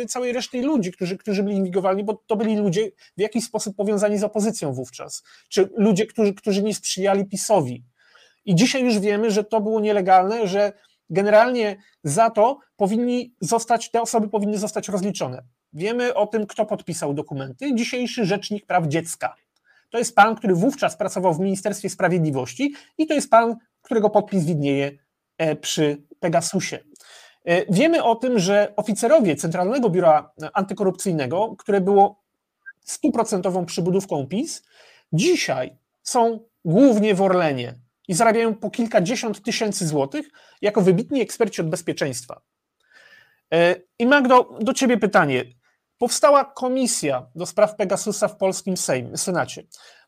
y, całej reszty ludzi, którzy, którzy byli inwigowani, bo to byli ludzie w jakiś sposób powiązani z opozycją wówczas, czy ludzie, którzy, którzy nie sprzyjali PiSowi. I dzisiaj już wiemy, że to było nielegalne, że generalnie za to powinni zostać, te osoby powinny zostać rozliczone. Wiemy o tym, kto podpisał dokumenty. Dzisiejszy Rzecznik Praw Dziecka. To jest pan, który wówczas pracował w Ministerstwie Sprawiedliwości i to jest pan, którego podpis widnieje e, przy Pegasusie. E, wiemy o tym, że oficerowie Centralnego Biura Antykorupcyjnego, które było stuprocentową przybudówką PiS, dzisiaj są głównie w Orlenie, i zarabiają po kilkadziesiąt tysięcy złotych jako wybitni eksperci od bezpieczeństwa. E, I Magdo, do ciebie pytanie. Powstała komisja do spraw Pegasusa w polskim Sejmie, Senacie.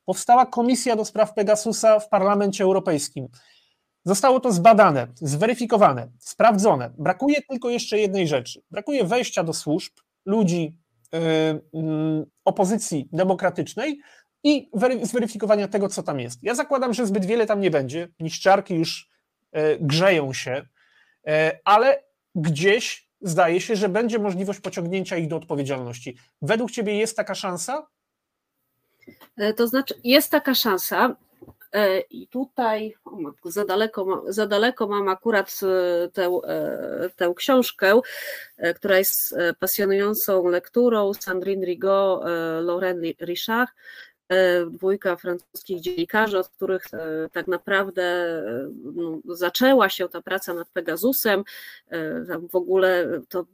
Powstała komisja do spraw Pegasusa w Parlamencie Europejskim. Zostało to zbadane, zweryfikowane, sprawdzone. Brakuje tylko jeszcze jednej rzeczy. Brakuje wejścia do służb ludzi yy, opozycji demokratycznej, i zweryfikowania tego, co tam jest. Ja zakładam, że zbyt wiele tam nie będzie, niszczarki już e, grzeją się, e, ale gdzieś zdaje się, że będzie możliwość pociągnięcia ich do odpowiedzialności. Według Ciebie jest taka szansa? E, to znaczy, jest taka szansa. I tutaj o za, daleko, za daleko mam akurat tę, tę książkę, która jest pasjonującą lekturą Sandrine Rigaud, Lauren Richard, dwójka francuskich dziennikarzy, od których e, tak naprawdę e, no, zaczęła się ta praca nad Pegasusem. W ogóle to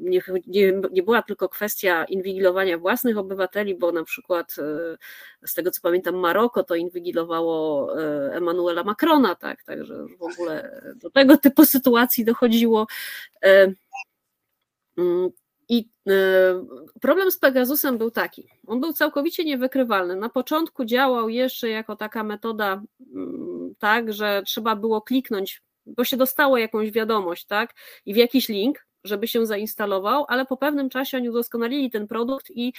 nie, nie, nie była tylko kwestia inwigilowania własnych obywateli, bo na przykład z tego co pamiętam Maroko to inwigilowało Emmanuela Macrona, tak, także w ogóle do tego typu sytuacji dochodziło. I e, problem z Pegasusem był taki. On był całkowicie niewykrywalny. Na początku działał jeszcze jako taka metoda, mm, tak, że trzeba było kliknąć, bo się dostało jakąś wiadomość, tak, i w jakiś link, żeby się zainstalował, ale po pewnym czasie oni udoskonalili ten produkt i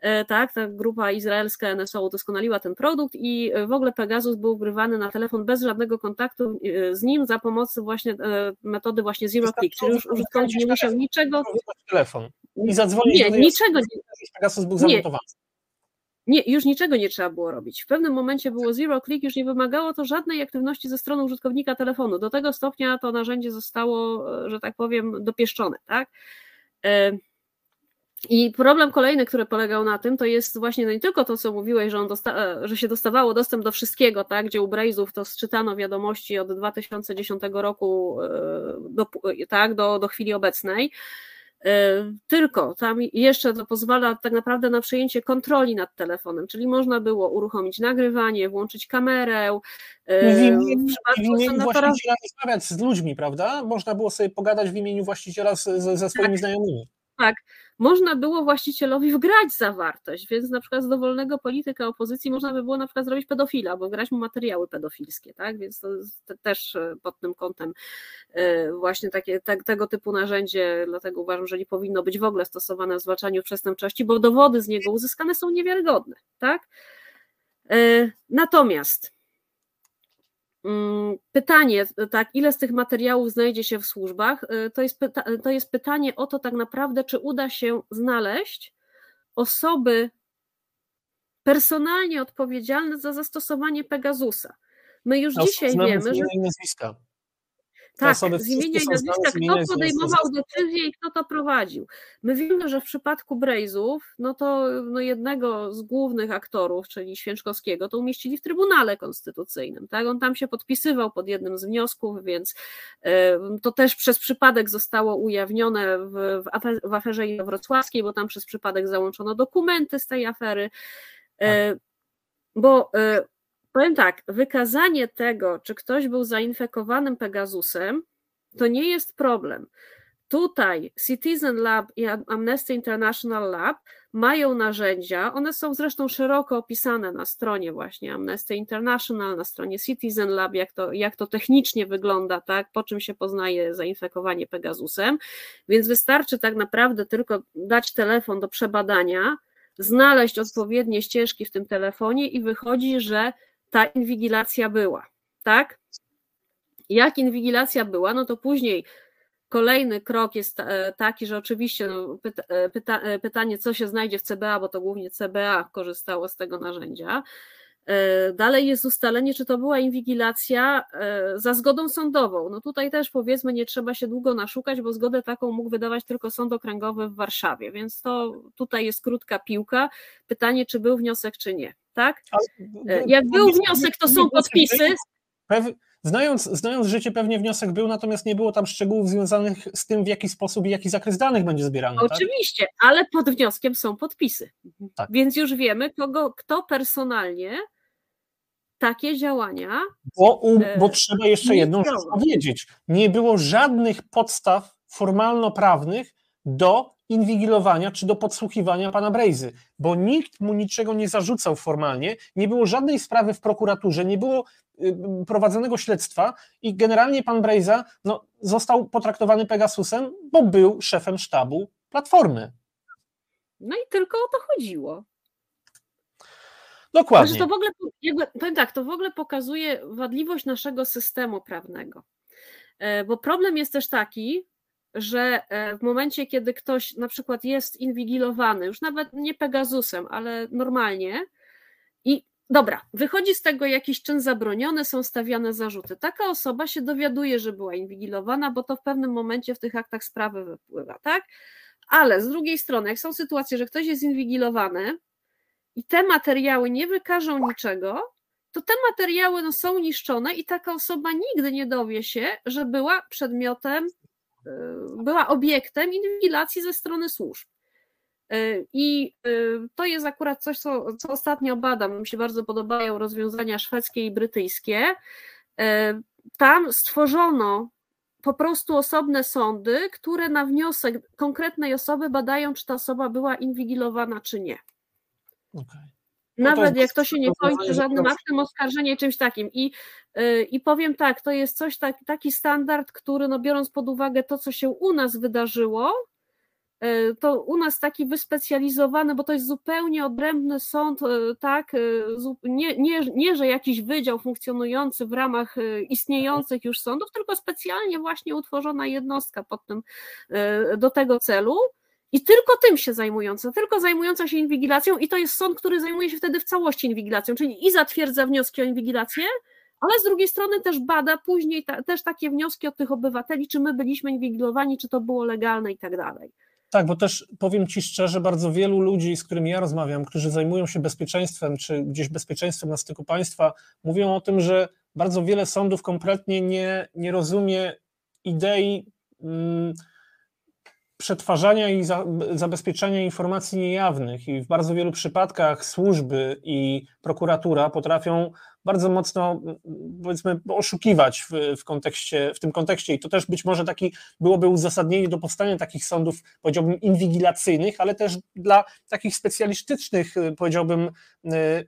e, tak, ta grupa izraelska NSO udoskonaliła ten produkt i e, w ogóle Pegasus był wgrywany na telefon bez żadnego kontaktu e, z nim za pomocą właśnie metody właśnie zero click, czyli już użytkownik nie musiał niczego... Telefon i zadzwonić nie, niczego nie. Pegasus był zamontowany. Nie, już niczego nie trzeba było robić. W pewnym momencie było zero click, już nie wymagało to żadnej aktywności ze strony użytkownika telefonu. Do tego stopnia to narzędzie zostało, e, że tak powiem, dopieszczone, tak? E, I problem kolejny, który polegał na tym, to jest właśnie no nie tylko to, co mówiłeś, że, on dosta- e, że się dostawało dostęp do wszystkiego, tak, gdzie u Brazów to sczytano wiadomości od 2010 roku do, tak, do, do chwili obecnej, tylko tam jeszcze to pozwala tak naprawdę na przejęcie kontroli nad telefonem, czyli można było uruchomić nagrywanie, włączyć kamerę. E, w imieniu właściciela rozmawiać z ludźmi, prawda? Można było sobie pogadać w imieniu właściciela z, ze swoimi znajomymi. tak, można było właścicielowi wgrać zawartość, więc na przykład z dowolnego polityka opozycji można by było na przykład zrobić pedofila, albo grać mu materiały pedofilskie, tak, więc to też e, pod tym kątem e, właśnie takie, te, tego typu narzędzie, dlatego uważam, że nie powinno być w ogóle stosowane w zwalczaniu przestępczości, bo dowody z niego uzyskane są niewiarygodne, tak. E, natomiast pytanie, tak, ile z tych materiałów znajdzie się w służbach, y, to jest, pyta to jest pytanie o to tak naprawdę, czy uda się znaleźć osoby personalnie odpowiedzialne za zastosowanie Pegasusa. My już dzisiaj wiemy, że. Nazwiska. Tak, z imienia i nazwiska, kto podejmował decyzję i kto to prowadził. My wiemy, że w przypadku Brejzów, no to no jednego z głównych aktorów, czyli Święczkowskiego, to umieścili w Trybunale Konstytucyjnym. Tak? On tam się podpisywał pod jednym z wniosków, więc to też przez przypadek zostało ujawnione w, w aferze wrocławskiej, bo tam przez przypadek załączono dokumenty z tej afery. Tak. Bo e, Powiem tak, wykazanie tego, czy ktoś był zainfekowanym Pegasusem, to nie jest problem. Tutaj Citizen Lab i Amnesty International Lab mają narzędzia, one są zresztą szeroko opisane na stronie właśnie Amnesty International, na stronie Citizen Lab, jak to, jak to technicznie wygląda, tak, po czym się poznaje zainfekowanie Pegasusem, więc wystarczy tak naprawdę tylko dać telefon do przebadania, znaleźć odpowiednie ścieżki w tym telefonie i wychodzi, że ta inwigilacja była, tak? Jak inwigilacja była, no to później kolejny krok jest e, taki, że oczywiście no, pyta, e, pyta, e, pytanie, co się znajdzie w CBA, bo to głównie CBA korzystało z tego narzędzia. Dalej jest ustalenie, czy to była inwigilacja za zgodą sądową. No tutaj też powiedzmy, nie trzeba się długo naszukać, bo zgodę taką mógł wydawać tylko sąd okręgowy w Warszawie, więc to tutaj jest krótka piłka. Pytanie, czy był wniosek, czy nie tak? E, jak był wniosek, to są podpisy. Znając, znając życie, pewnie wniosek był, natomiast nie było tam szczegółów związanych z tym, w jaki sposób i jaki zakres danych będzie zbierany. Tak? Oczywiście, tak? ale pod wnioskiem są podpisy. Tak. Więc już wiemy, kogo, kto personalnie takie działania. Bo, um, bo trzeba jeszcze jedną rzecz powiedzieć. Nie było żadnych podstaw formalno-prawnych do inwigilowania czy do podsłuchiwania pana Brejzy, bo nikt mu niczego nie zarzucał formalnie, nie było żadnej sprawy w prokuraturze, nie było y, prowadzonego śledztwa i generalnie pan Brejza no, został potraktowany Pegasusem, bo był szefem sztabu Platformy. No i tylko o to chodziło. Dokładnie. Znaczy to w ogóle, jakby, powiem tak, to w ogóle pokazuje wadliwość naszego systemu prawnego. E, bo problem jest też taki, że e, w momencie, kiedy ktoś na przykład jest inwigilowany, już nawet nie Pegasusem, ale normalnie, i dobra, wychodzi z tego jakiś czyn zabroniony, są stawiane zarzuty. Taka osoba się dowiaduje, że była inwigilowana, bo to w pewnym momencie w tych aktach sprawy wypływa, tak? Ale z drugiej strony, jak są sytuacje, że ktoś jest inwigilowany i te materiały nie wykażą niczego, to te materiały no, są niszczone i taka osoba nigdy nie dowie się, że była przedmiotem Y, była obiektem inwigilacji ze strony służb. Y, I y, to jest akurat coś, co, co ostatnio badam. Mi się bardzo podobają rozwiązania szwedzkie i brytyjskie. Tam stworzono po prostu osobne sądy, które na wniosek konkretnej osoby badają, czy ta osoba była inwigilowana, czy nie. Okay. No Nawet jak to się nie kończy żadnym aktem oskarżenia czymś takim. I, yy, I powiem tak, to jest coś tak, taki standard, który no biorąc pod uwagę to, co się u nas wydarzyło, yy, to u nas taki wyspecjalizowany, bo to jest zupełnie odrębny sąd, yy, tak, nie, nie, nie, że jakiś wydział funkcjonujący w ramach istniejących już sądów, tylko specjalnie właśnie utworzona jednostka pod tym, do tego celu i tylko tym się zajmująca, tylko zajmująca się inwigilacją, i to jest sąd, który zajmuje się wtedy w całości inwigilacją, czyli i zatwierdza wnioski o inwigilację, ale z drugiej strony też bada później ta, też takie wnioski od tych obywateli, czy my byliśmy inwigilowani, czy to było legalne i tak dalej. Tak, bo też powiem Ci szczerze, bardzo wielu ludzi, z którymi ja rozmawiam, którzy zajmują się bezpieczeństwem, czy gdzieś bezpieczeństwem na styku państwa, mówią o tym, że bardzo wiele sądów kompletnie nie, nie rozumie idei. Hmm, przetwarzania i za, zabezpieczania informacji niejawnych i w bardzo wielu przypadkach służby i prokuratura potrafią bardzo mocno powiedzmy oszukiwać w, w, kontekście, w tym kontekście i to też być może taki byłoby uzasadnienie do powstania takich sądów, powiedziałbym, inwigilacyjnych, ale też dla takich specjalistycznych, powiedziałbym,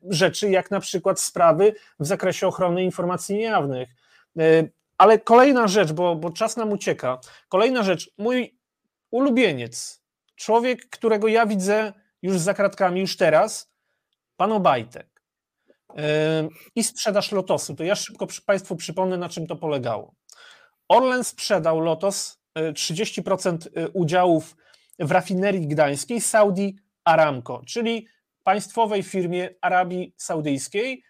rzeczy, jak na przykład sprawy w zakresie ochrony informacji niejawnych. Ale kolejna rzecz, bo, bo czas nam ucieka. Kolejna rzecz, mój ulubieniec, człowiek, którego ja widzę już za kratkami, już teraz, pan Obajtek yy, i sprzedaż Lotosu. To ja szybko Państwu przypomnę, na czym to polegało. Orlen sprzedał Lotos 30% yy, yy, udziałów w rafinerii gdańskiej Saudi Aramco, czyli państwowej firmie Arabii Saudyjskiej,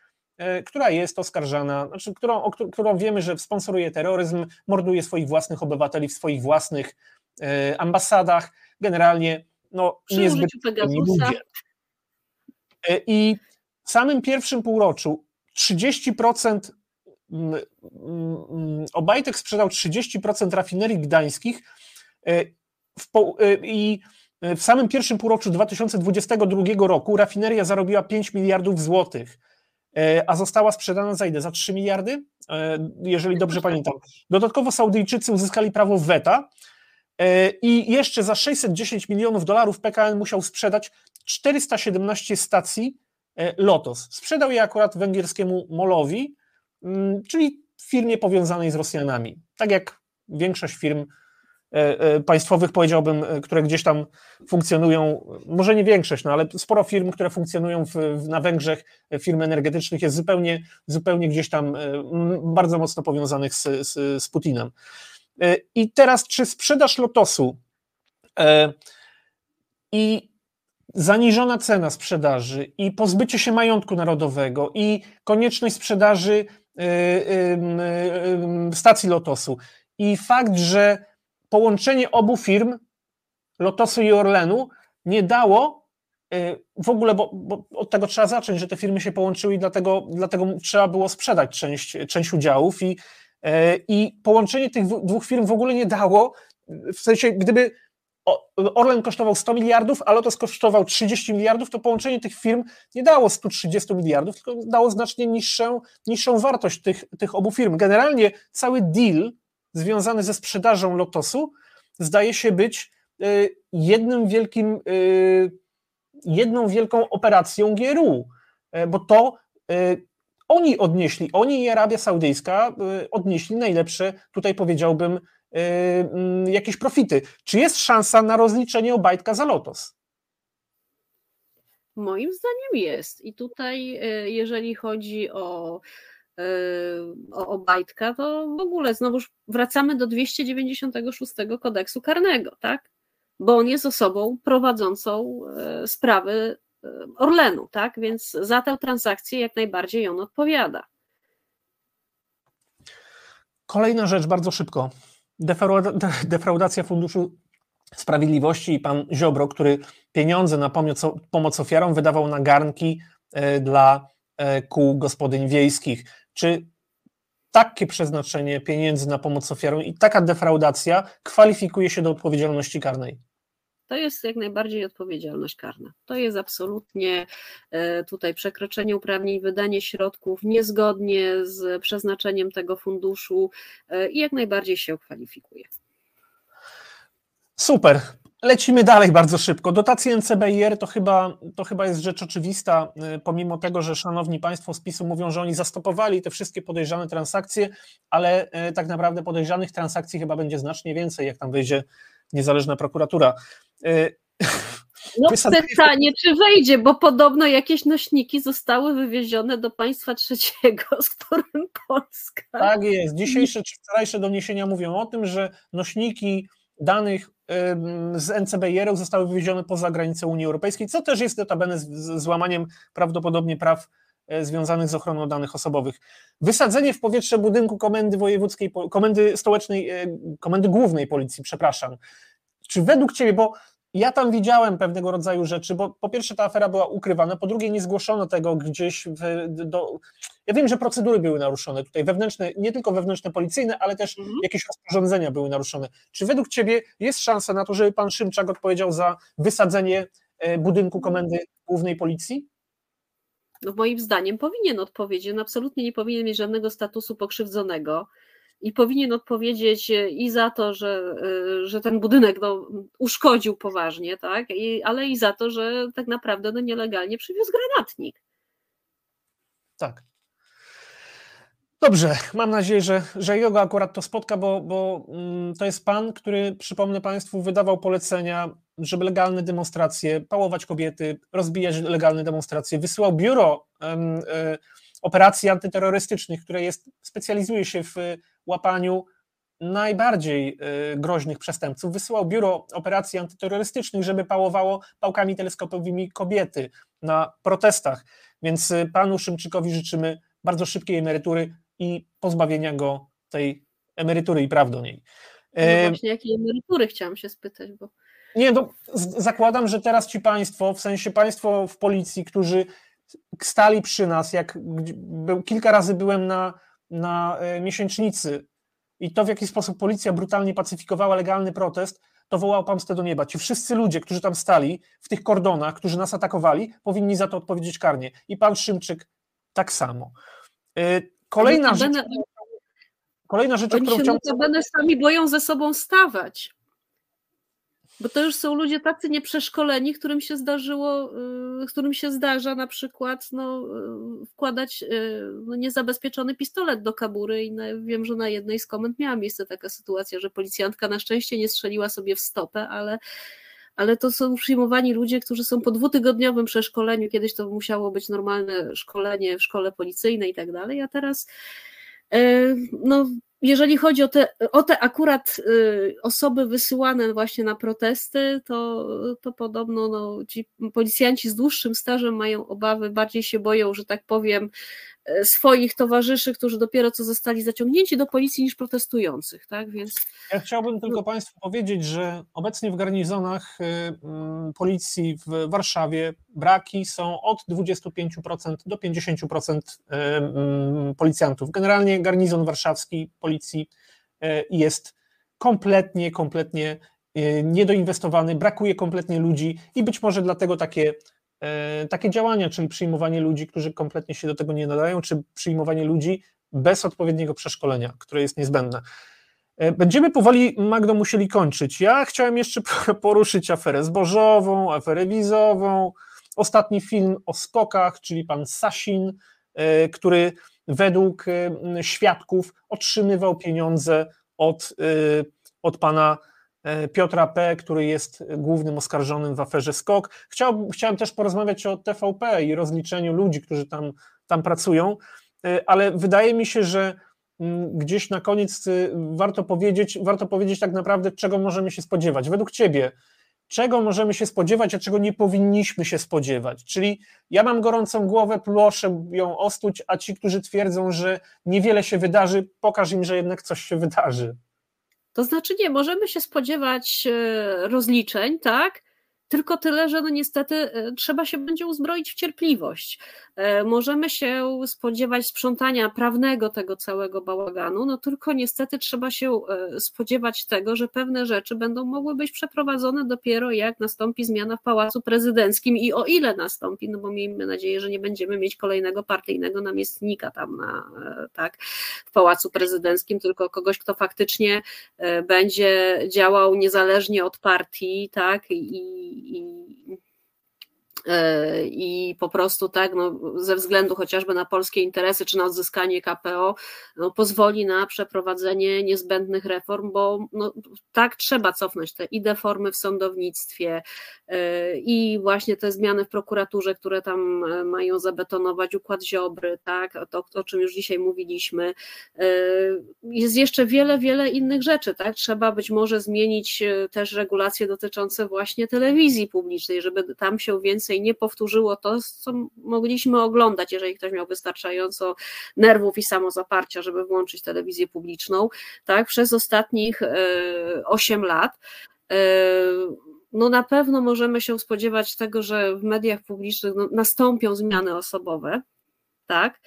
która jest oskarżana, znaczy, którą, którą wiemy, że sponsoruje terroryzm, morduje swoich własnych obywateli w swoich własnych ambasadach, generalnie no, niezbyt ludzie. E, I w samym pierwszym półroczu 30% mm, mm, Obajtek sprzedał 30% rafinerii gdańskich e, i w samym pierwszym półroczu 2022 roku rafineria zarobiła 5 miliardów złotych, a została sprzedana za ile? Za 3 miliardy? Jeżeli dobrze pamiętam. Dodatkowo Saudyjczycy uzyskali prawo weta, E, I jeszcze za 610 milionów dolarów PKN musiał sprzedać 417 stacji e, Lotos. Sprzedał je akurat węgierskiemu Molowi, mm, czyli firmie powiązanej z Rosjanami. Tak jak większość firm e, państwowych, powiedziałbym, które gdzieś tam funkcjonują, może nie większość, no ale sporo firm, które funkcjonują w, na Węgrzech, firm energetycznych, jest zupełnie, zupełnie gdzieś tam bardzo mocno powiązanych z, z, z Putinem. E, I teraz, czy sprzedaż lotosu e, i zaniżona cena sprzedaży, i pozbycie się majątku narodowego, i konieczność sprzedaży e, stacji lotosu, i fakt, że połączenie obu firm, Lotosu i Orlenu, nie dało w ogóle, bo, bo, od tego trzeba zacząć, że te firmy się połączyły i dlatego, dlatego trzeba było sprzedać część, część udziałów i I połączenie tych dwóch firm w ogóle nie dało, w sensie, gdyby Orlen kosztował 100 miliardów, a Lotos kosztował 30 miliardów, to połączenie tych firm nie dało 130 miliardów, tylko dało znacznie niższą, niższą wartość tych, tych obu firm. Generalnie cały deal związany ze sprzedażą Lotosu zdaje się być e, jednym wielkim, e, jedną wielką operacją GRU, bo to oni odnieśli, oni i Arabia Saudyjska y, odnieśli najlepsze, tutaj powiedziałbym, y, mm, jakieś profity. Czy jest szansa na rozliczenie Obajtka za Lotos? Moim zdaniem jest. I tutaj, y, jeżeli chodzi o, o Obajtka, to w ogóle znowuż wracamy do 296 kodeksu karnego, tak? Bo on jest osobą prowadzącą sprawy Orlenu, tak? Więc za tę transakcję jak najbardziej on odpowiada. Kolejna rzecz, bardzo szybko. (laughs) Defraudacja Funduszu Sprawiedliwości i pan Ziobro, który pieniądze na pomoc, ofiarom wydawał na garnki e, dla e, kół gospodyń wiejskich. Czy takie przeznaczenie pieniędzy na pomoc ofiarom i taka defraudacja kwalifikuje się do odpowiedzialności karnej? To jest jak najbardziej odpowiedzialność karna. To jest absolutnie e, tutaj przekroczenie uprawnień, wydanie środków niezgodnie z przeznaczeniem tego funduszu e, i jak najbardziej się kwalifikuje. Super. Lecimy dalej bardzo szybko. Dotacje NCBIR to chyba, to chyba jest rzecz oczywista, e, pomimo tego, że szanowni Państwo z PiSu mówią, że oni zastopowali te wszystkie podejrzane transakcje, ale tak naprawdę podejrzanych transakcji chyba będzie znacznie więcej, jak tam wyjdzie niezależna prokuratura. Y, no (laughs) pytanie, czy wejdzie, bo podobno jakieś nośniki zostały wywiezione do państwa trzeciego, z którym Polska. Tak jest. Dzisiejsze czy wczorajsze doniesienia mówią o tym, że nośniki danych z NCBR-ów zostały wywiezione poza granicę Unii Europejskiej, co też jest notabene z złamaniem prawdopodobnie praw e, związanych z ochroną danych osobowych. Wysadzenie w powietrze budynku komendy wojewódzkiej, komendy stołecznej, e, komendy głównej policji, przepraszam, czy według Ciebie, bo ja tam widziałem pewnego rodzaju rzeczy, bo po pierwsze ta afera była ukrywana, po drugie nie zgłoszono tego gdzieś w, do... Ja wiem, że procedury były naruszone tutaj, wewnętrzne, nie tylko wewnętrzne policyjne, ale też mhm. jakieś rozporządzenia były naruszone. Czy według Ciebie jest szansa na to, żeby pan Szymczak odpowiedział za wysadzenie e, budynku mhm. Komendy Głównej Policji? No moim zdaniem powinien odpowiedzieć. On absolutnie nie powinien mieć żadnego statusu pokrzywdzonego i powinien odpowiedzieć e, i za to, że, e, że ten budynek no, uszkodził poważnie, tak, I, ale i za to, że tak naprawdę no, nielegalnie przywiózł granatnik. Tak. Dobrze, mam nadzieję, że, że jego akurat to spotka, bo, bo mm, to jest pan, który, przypomnę Państwu, wydawał polecenia, żeby legalne demonstracje, pałować kobiety, rozbijać legalne demonstracje, wysyłał biuro y, operacji antyterrorystycznych, które jest, specjalizuje się w łapaniu najbardziej y, groźnych przestępców, wysyłał biuro operacji antyterrorystycznych, żeby pałowało pałkami teleskopowymi kobiety na protestach. Więc y, panu Szymczykowi życzymy bardzo szybkiej emerytury i pozbawienia go tej emerytury i praw do niej. No właśnie, jakiej emerytury chciałam się spytać, bo... Nie, no, zakładam, że teraz ci państwo, w sensie państwo w policji, którzy stali przy nas, jak kilka razy byłem na na e, miesięcznicy i to, w jaki sposób policja brutalnie pacyfikowała legalny protest, to wołał pomstę do nieba. Ci wszyscy ludzie, którzy tam stali w tych kordonach, którzy nas atakowali, powinni za to odpowiedzieć karnie. I pan Szymczyk tak samo. E, kolejna rzecz, kolejna rzecz, Oni którą się chciałbym... sami boją ze sobą stawać. Bo to już są ludzie tacy nieprzeszkoleni, którym się zdarzyło, y, którym się zdarza na przykład no, y, wkładać y, no, niezabezpieczony pistolet do kabury i na, wiem, że na jednej z komend miała miejsce taka sytuacja, że policjantka na szczęście nie strzeliła sobie w stopę, ale ale to są przyjmowani ludzie, którzy są po dwutygodniowym przeszkoleniu, kiedyś to musiało być normalne szkolenie w szkole policyjnej i tak dalej, a teraz no, jeżeli chodzi o te, o te akurat y, osoby wysyłane właśnie na protesty, to, to podobno no, ci policjanci z dłuższym stażem mają obawy, bardziej się boją, że tak powiem, swoich towarzyszy, którzy dopiero co zostali zaciągnięci do policji niż protestujących, tak? Więc ja chciałbym tylko Państwu powiedzieć, że obecnie w garnizonach mm, policji w Warszawie braki są od 25% do 50% y, mm, policjantów. Generalnie garnizon warszawski policji jest kompletnie, kompletnie niedoinwestowany, brakuje kompletnie ludzi i być może dlatego takie E, takie działania, czyli przyjmowanie ludzi, którzy kompletnie się do tego nie nadają, czy przyjmowanie ludzi bez odpowiedniego przeszkolenia, które jest niezbędne. E, będziemy powoli, Magdo, musieli kończyć. Ja chciałem jeszcze (laughs) poruszyć aferę zbożową, aferę wizową, ostatni film o skokach, czyli pan Sasin, e, który według świadków otrzymywał pieniądze od, od pana E, Piotra P., który jest głównym oskarżonym w aferze SKOK. Chciałbym, chciałem też porozmawiać o TVP i rozliczeniu ludzi, którzy tam, tam pracują, e, ale wydaje mi się, że mm, gdzieś na koniec e, warto powiedzieć, warto powiedzieć tak naprawdę, czego możemy się spodziewać. Według Ciebie, czego możemy się spodziewać, a czego nie powinniśmy się spodziewać. Czyli ja mam gorącą głowę, proszę ją ostuć, a ci, którzy twierdzą, że niewiele się wydarzy, pokaż im, że jednak coś się wydarzy. To znaczy nie, możemy się spodziewać e, rozliczeń, tak? Tylko tyle, że no niestety e, trzeba się będzie uzbroić w cierpliwość. E, możemy się spodziewać sprzątania prawnego tego całego bałaganu, no tylko niestety trzeba się e, spodziewać tego, że pewne rzeczy będą mogły być przeprowadzone dopiero jak nastąpi zmiana w Pałacu Prezydenckim i o ile nastąpi, no bo miejmy nadzieję, że nie będziemy mieć kolejnego partyjnego namiestnika tam na, tak, w Pałacu Prezydenckim, tylko kogoś, kto faktycznie będzie działał niezależnie od partii, tak, i i, e, i po prostu tak, no, ze względu chociażby na polskie interesy czy na odzyskanie KPO, no, pozwoli na przeprowadzenie niezbędnych reform, bo no, tak trzeba cofnąć te i deformy w sądownictwie e, i właśnie te zmiany w prokuraturze, które tam e, mają zabetonować układ Ziobry, tak, to, o czym już dzisiaj mówiliśmy. Jest jeszcze wiele, wiele innych rzeczy, tak, trzeba być może zmienić też regulacje dotyczące właśnie telewizji publicznej, żeby tam się więcej więcej nie powtórzyło to, co mogliśmy oglądać, jeżeli ktoś miał wystarczająco nerwów i samozaparcia, żeby włączyć telewizję publiczną, tak, przez ostatnich 8 e, lat. E, no na pewno możemy się spodziewać tego, że w mediach publicznych no, nastąpią zmiany osobowe, tak?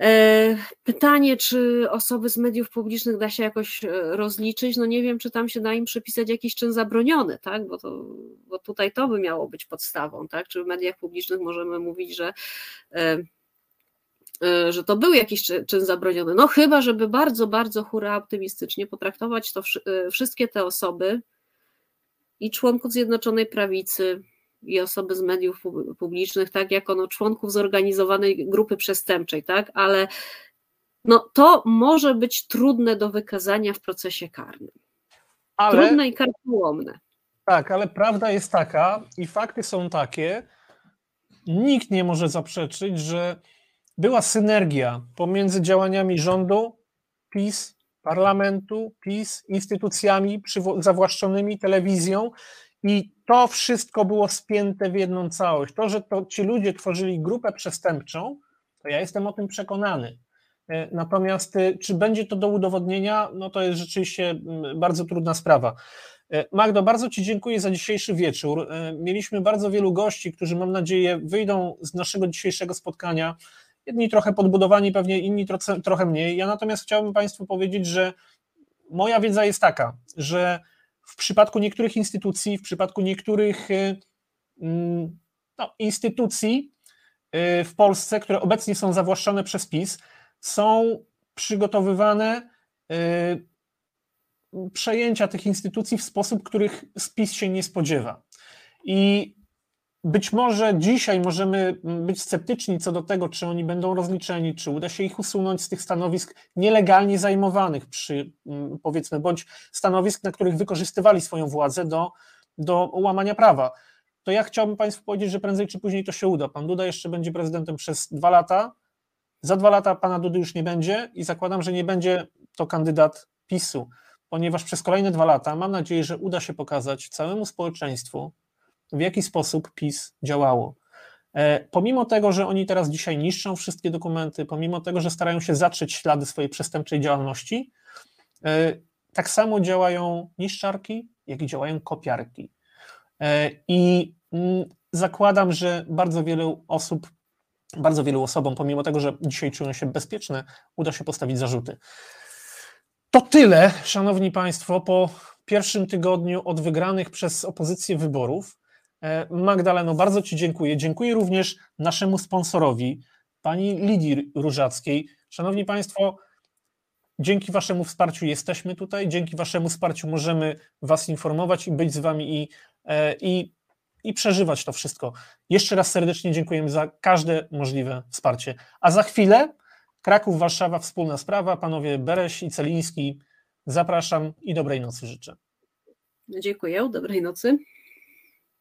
E, pytanie, czy osoby z mediów publicznych da się jakoś e, rozliczyć? No nie wiem, czy tam się da im przypisać jakiś czyn zabroniony, tak? Bo, to, bo tutaj to by miało być podstawą, tak? Czy w mediach publicznych możemy mówić, że e, że to był jakiś czyn zabroniony. No chyba, żeby bardzo, bardzo hura optymistycznie potraktować to wszystkie te osoby i członków Zjednoczonej Prawicy, i osoby z mediów publicznych, tak, jako no, członków zorganizowanej grupy przestępczej, tak, ale no, to może być trudne do wykazania w procesie karnym. Ale, trudne i karkołomne. Tak, ale prawda jest taka i fakty są takie, nikt nie może zaprzeczyć, że była synergia pomiędzy działaniami rządu, PiS, parlamentu, PiS, instytucjami zawłaszczonymi, telewizją i to wszystko było spięte w jedną całość. To, że to ci ludzie tworzyli grupę przestępczą, to ja jestem o tym przekonany. E, natomiast e, czy będzie to do udowodnienia, no to jest rzeczywiście bardzo trudna sprawa. E, Magdo, bardzo Ci dziękuję za dzisiejszy wieczór. Mieliśmy bardzo wielu gości, którzy mam nadzieję wyjdą z naszego dzisiejszego spotkania. Jedni trochę podbudowani, pewnie inni trochę mniej. Ja natomiast chciałbym Państwu powiedzieć, że moja wiedza jest taka, że w przypadku niektórych instytucji, w przypadku niektórych y, mm, no, instytucji y, w Polsce, które obecnie są zawłaszczone przez PiS, są przygotowywane y, przejęcia tych instytucji w sposób, których PiS się nie spodziewa. I być może dzisiaj możemy być sceptyczni co do tego, czy oni będą rozliczeni, czy uda się ich usunąć z tych stanowisk nielegalnie zajmowanych przy, mm, powiedzmy, bądź stanowisk, na których wykorzystywali swoją władzę do, do łamania prawa. To ja chciałbym Państwu powiedzieć, że prędzej czy później to się uda. Pan Duda jeszcze będzie prezydentem przez dwa lata. Za dwa lata pana Dudy już nie będzie i zakładam, że nie będzie to kandydat PiSu, ponieważ przez kolejne dwa lata mam nadzieję, że uda się pokazać całemu społeczeństwu, w jaki sposób PiS działało. E, pomimo tego, że oni teraz dzisiaj niszczą wszystkie dokumenty, pomimo tego, że starają się zatrzeć ślady swojej przestępczej działalności, e, tak samo działają niszczarki, jak i działają kopiarki. E, I mm, zakładam, że bardzo wielu osób, bardzo wielu osobom, pomimo tego, że dzisiaj czują się bezpieczne, uda się postawić zarzuty. To tyle, szanowni państwo, po pierwszym tygodniu od wygranych przez opozycję wyborów. E, Magdaleno, bardzo Ci dziękuję. Dziękuję również naszemu sponsorowi, pani Lidii Różackiej. Szanowni Państwo, dzięki Waszemu wsparciu jesteśmy tutaj, dzięki Waszemu wsparciu możemy Was informować i być z Wami i, e, i, i przeżywać to wszystko. Jeszcze raz serdecznie dziękujemy za każde możliwe wsparcie. A za chwilę Kraków, Warszawa, wspólna sprawa. Panowie Bereś i Celiński, zapraszam i dobrej nocy życzę. Dziękuję, dobrej nocy.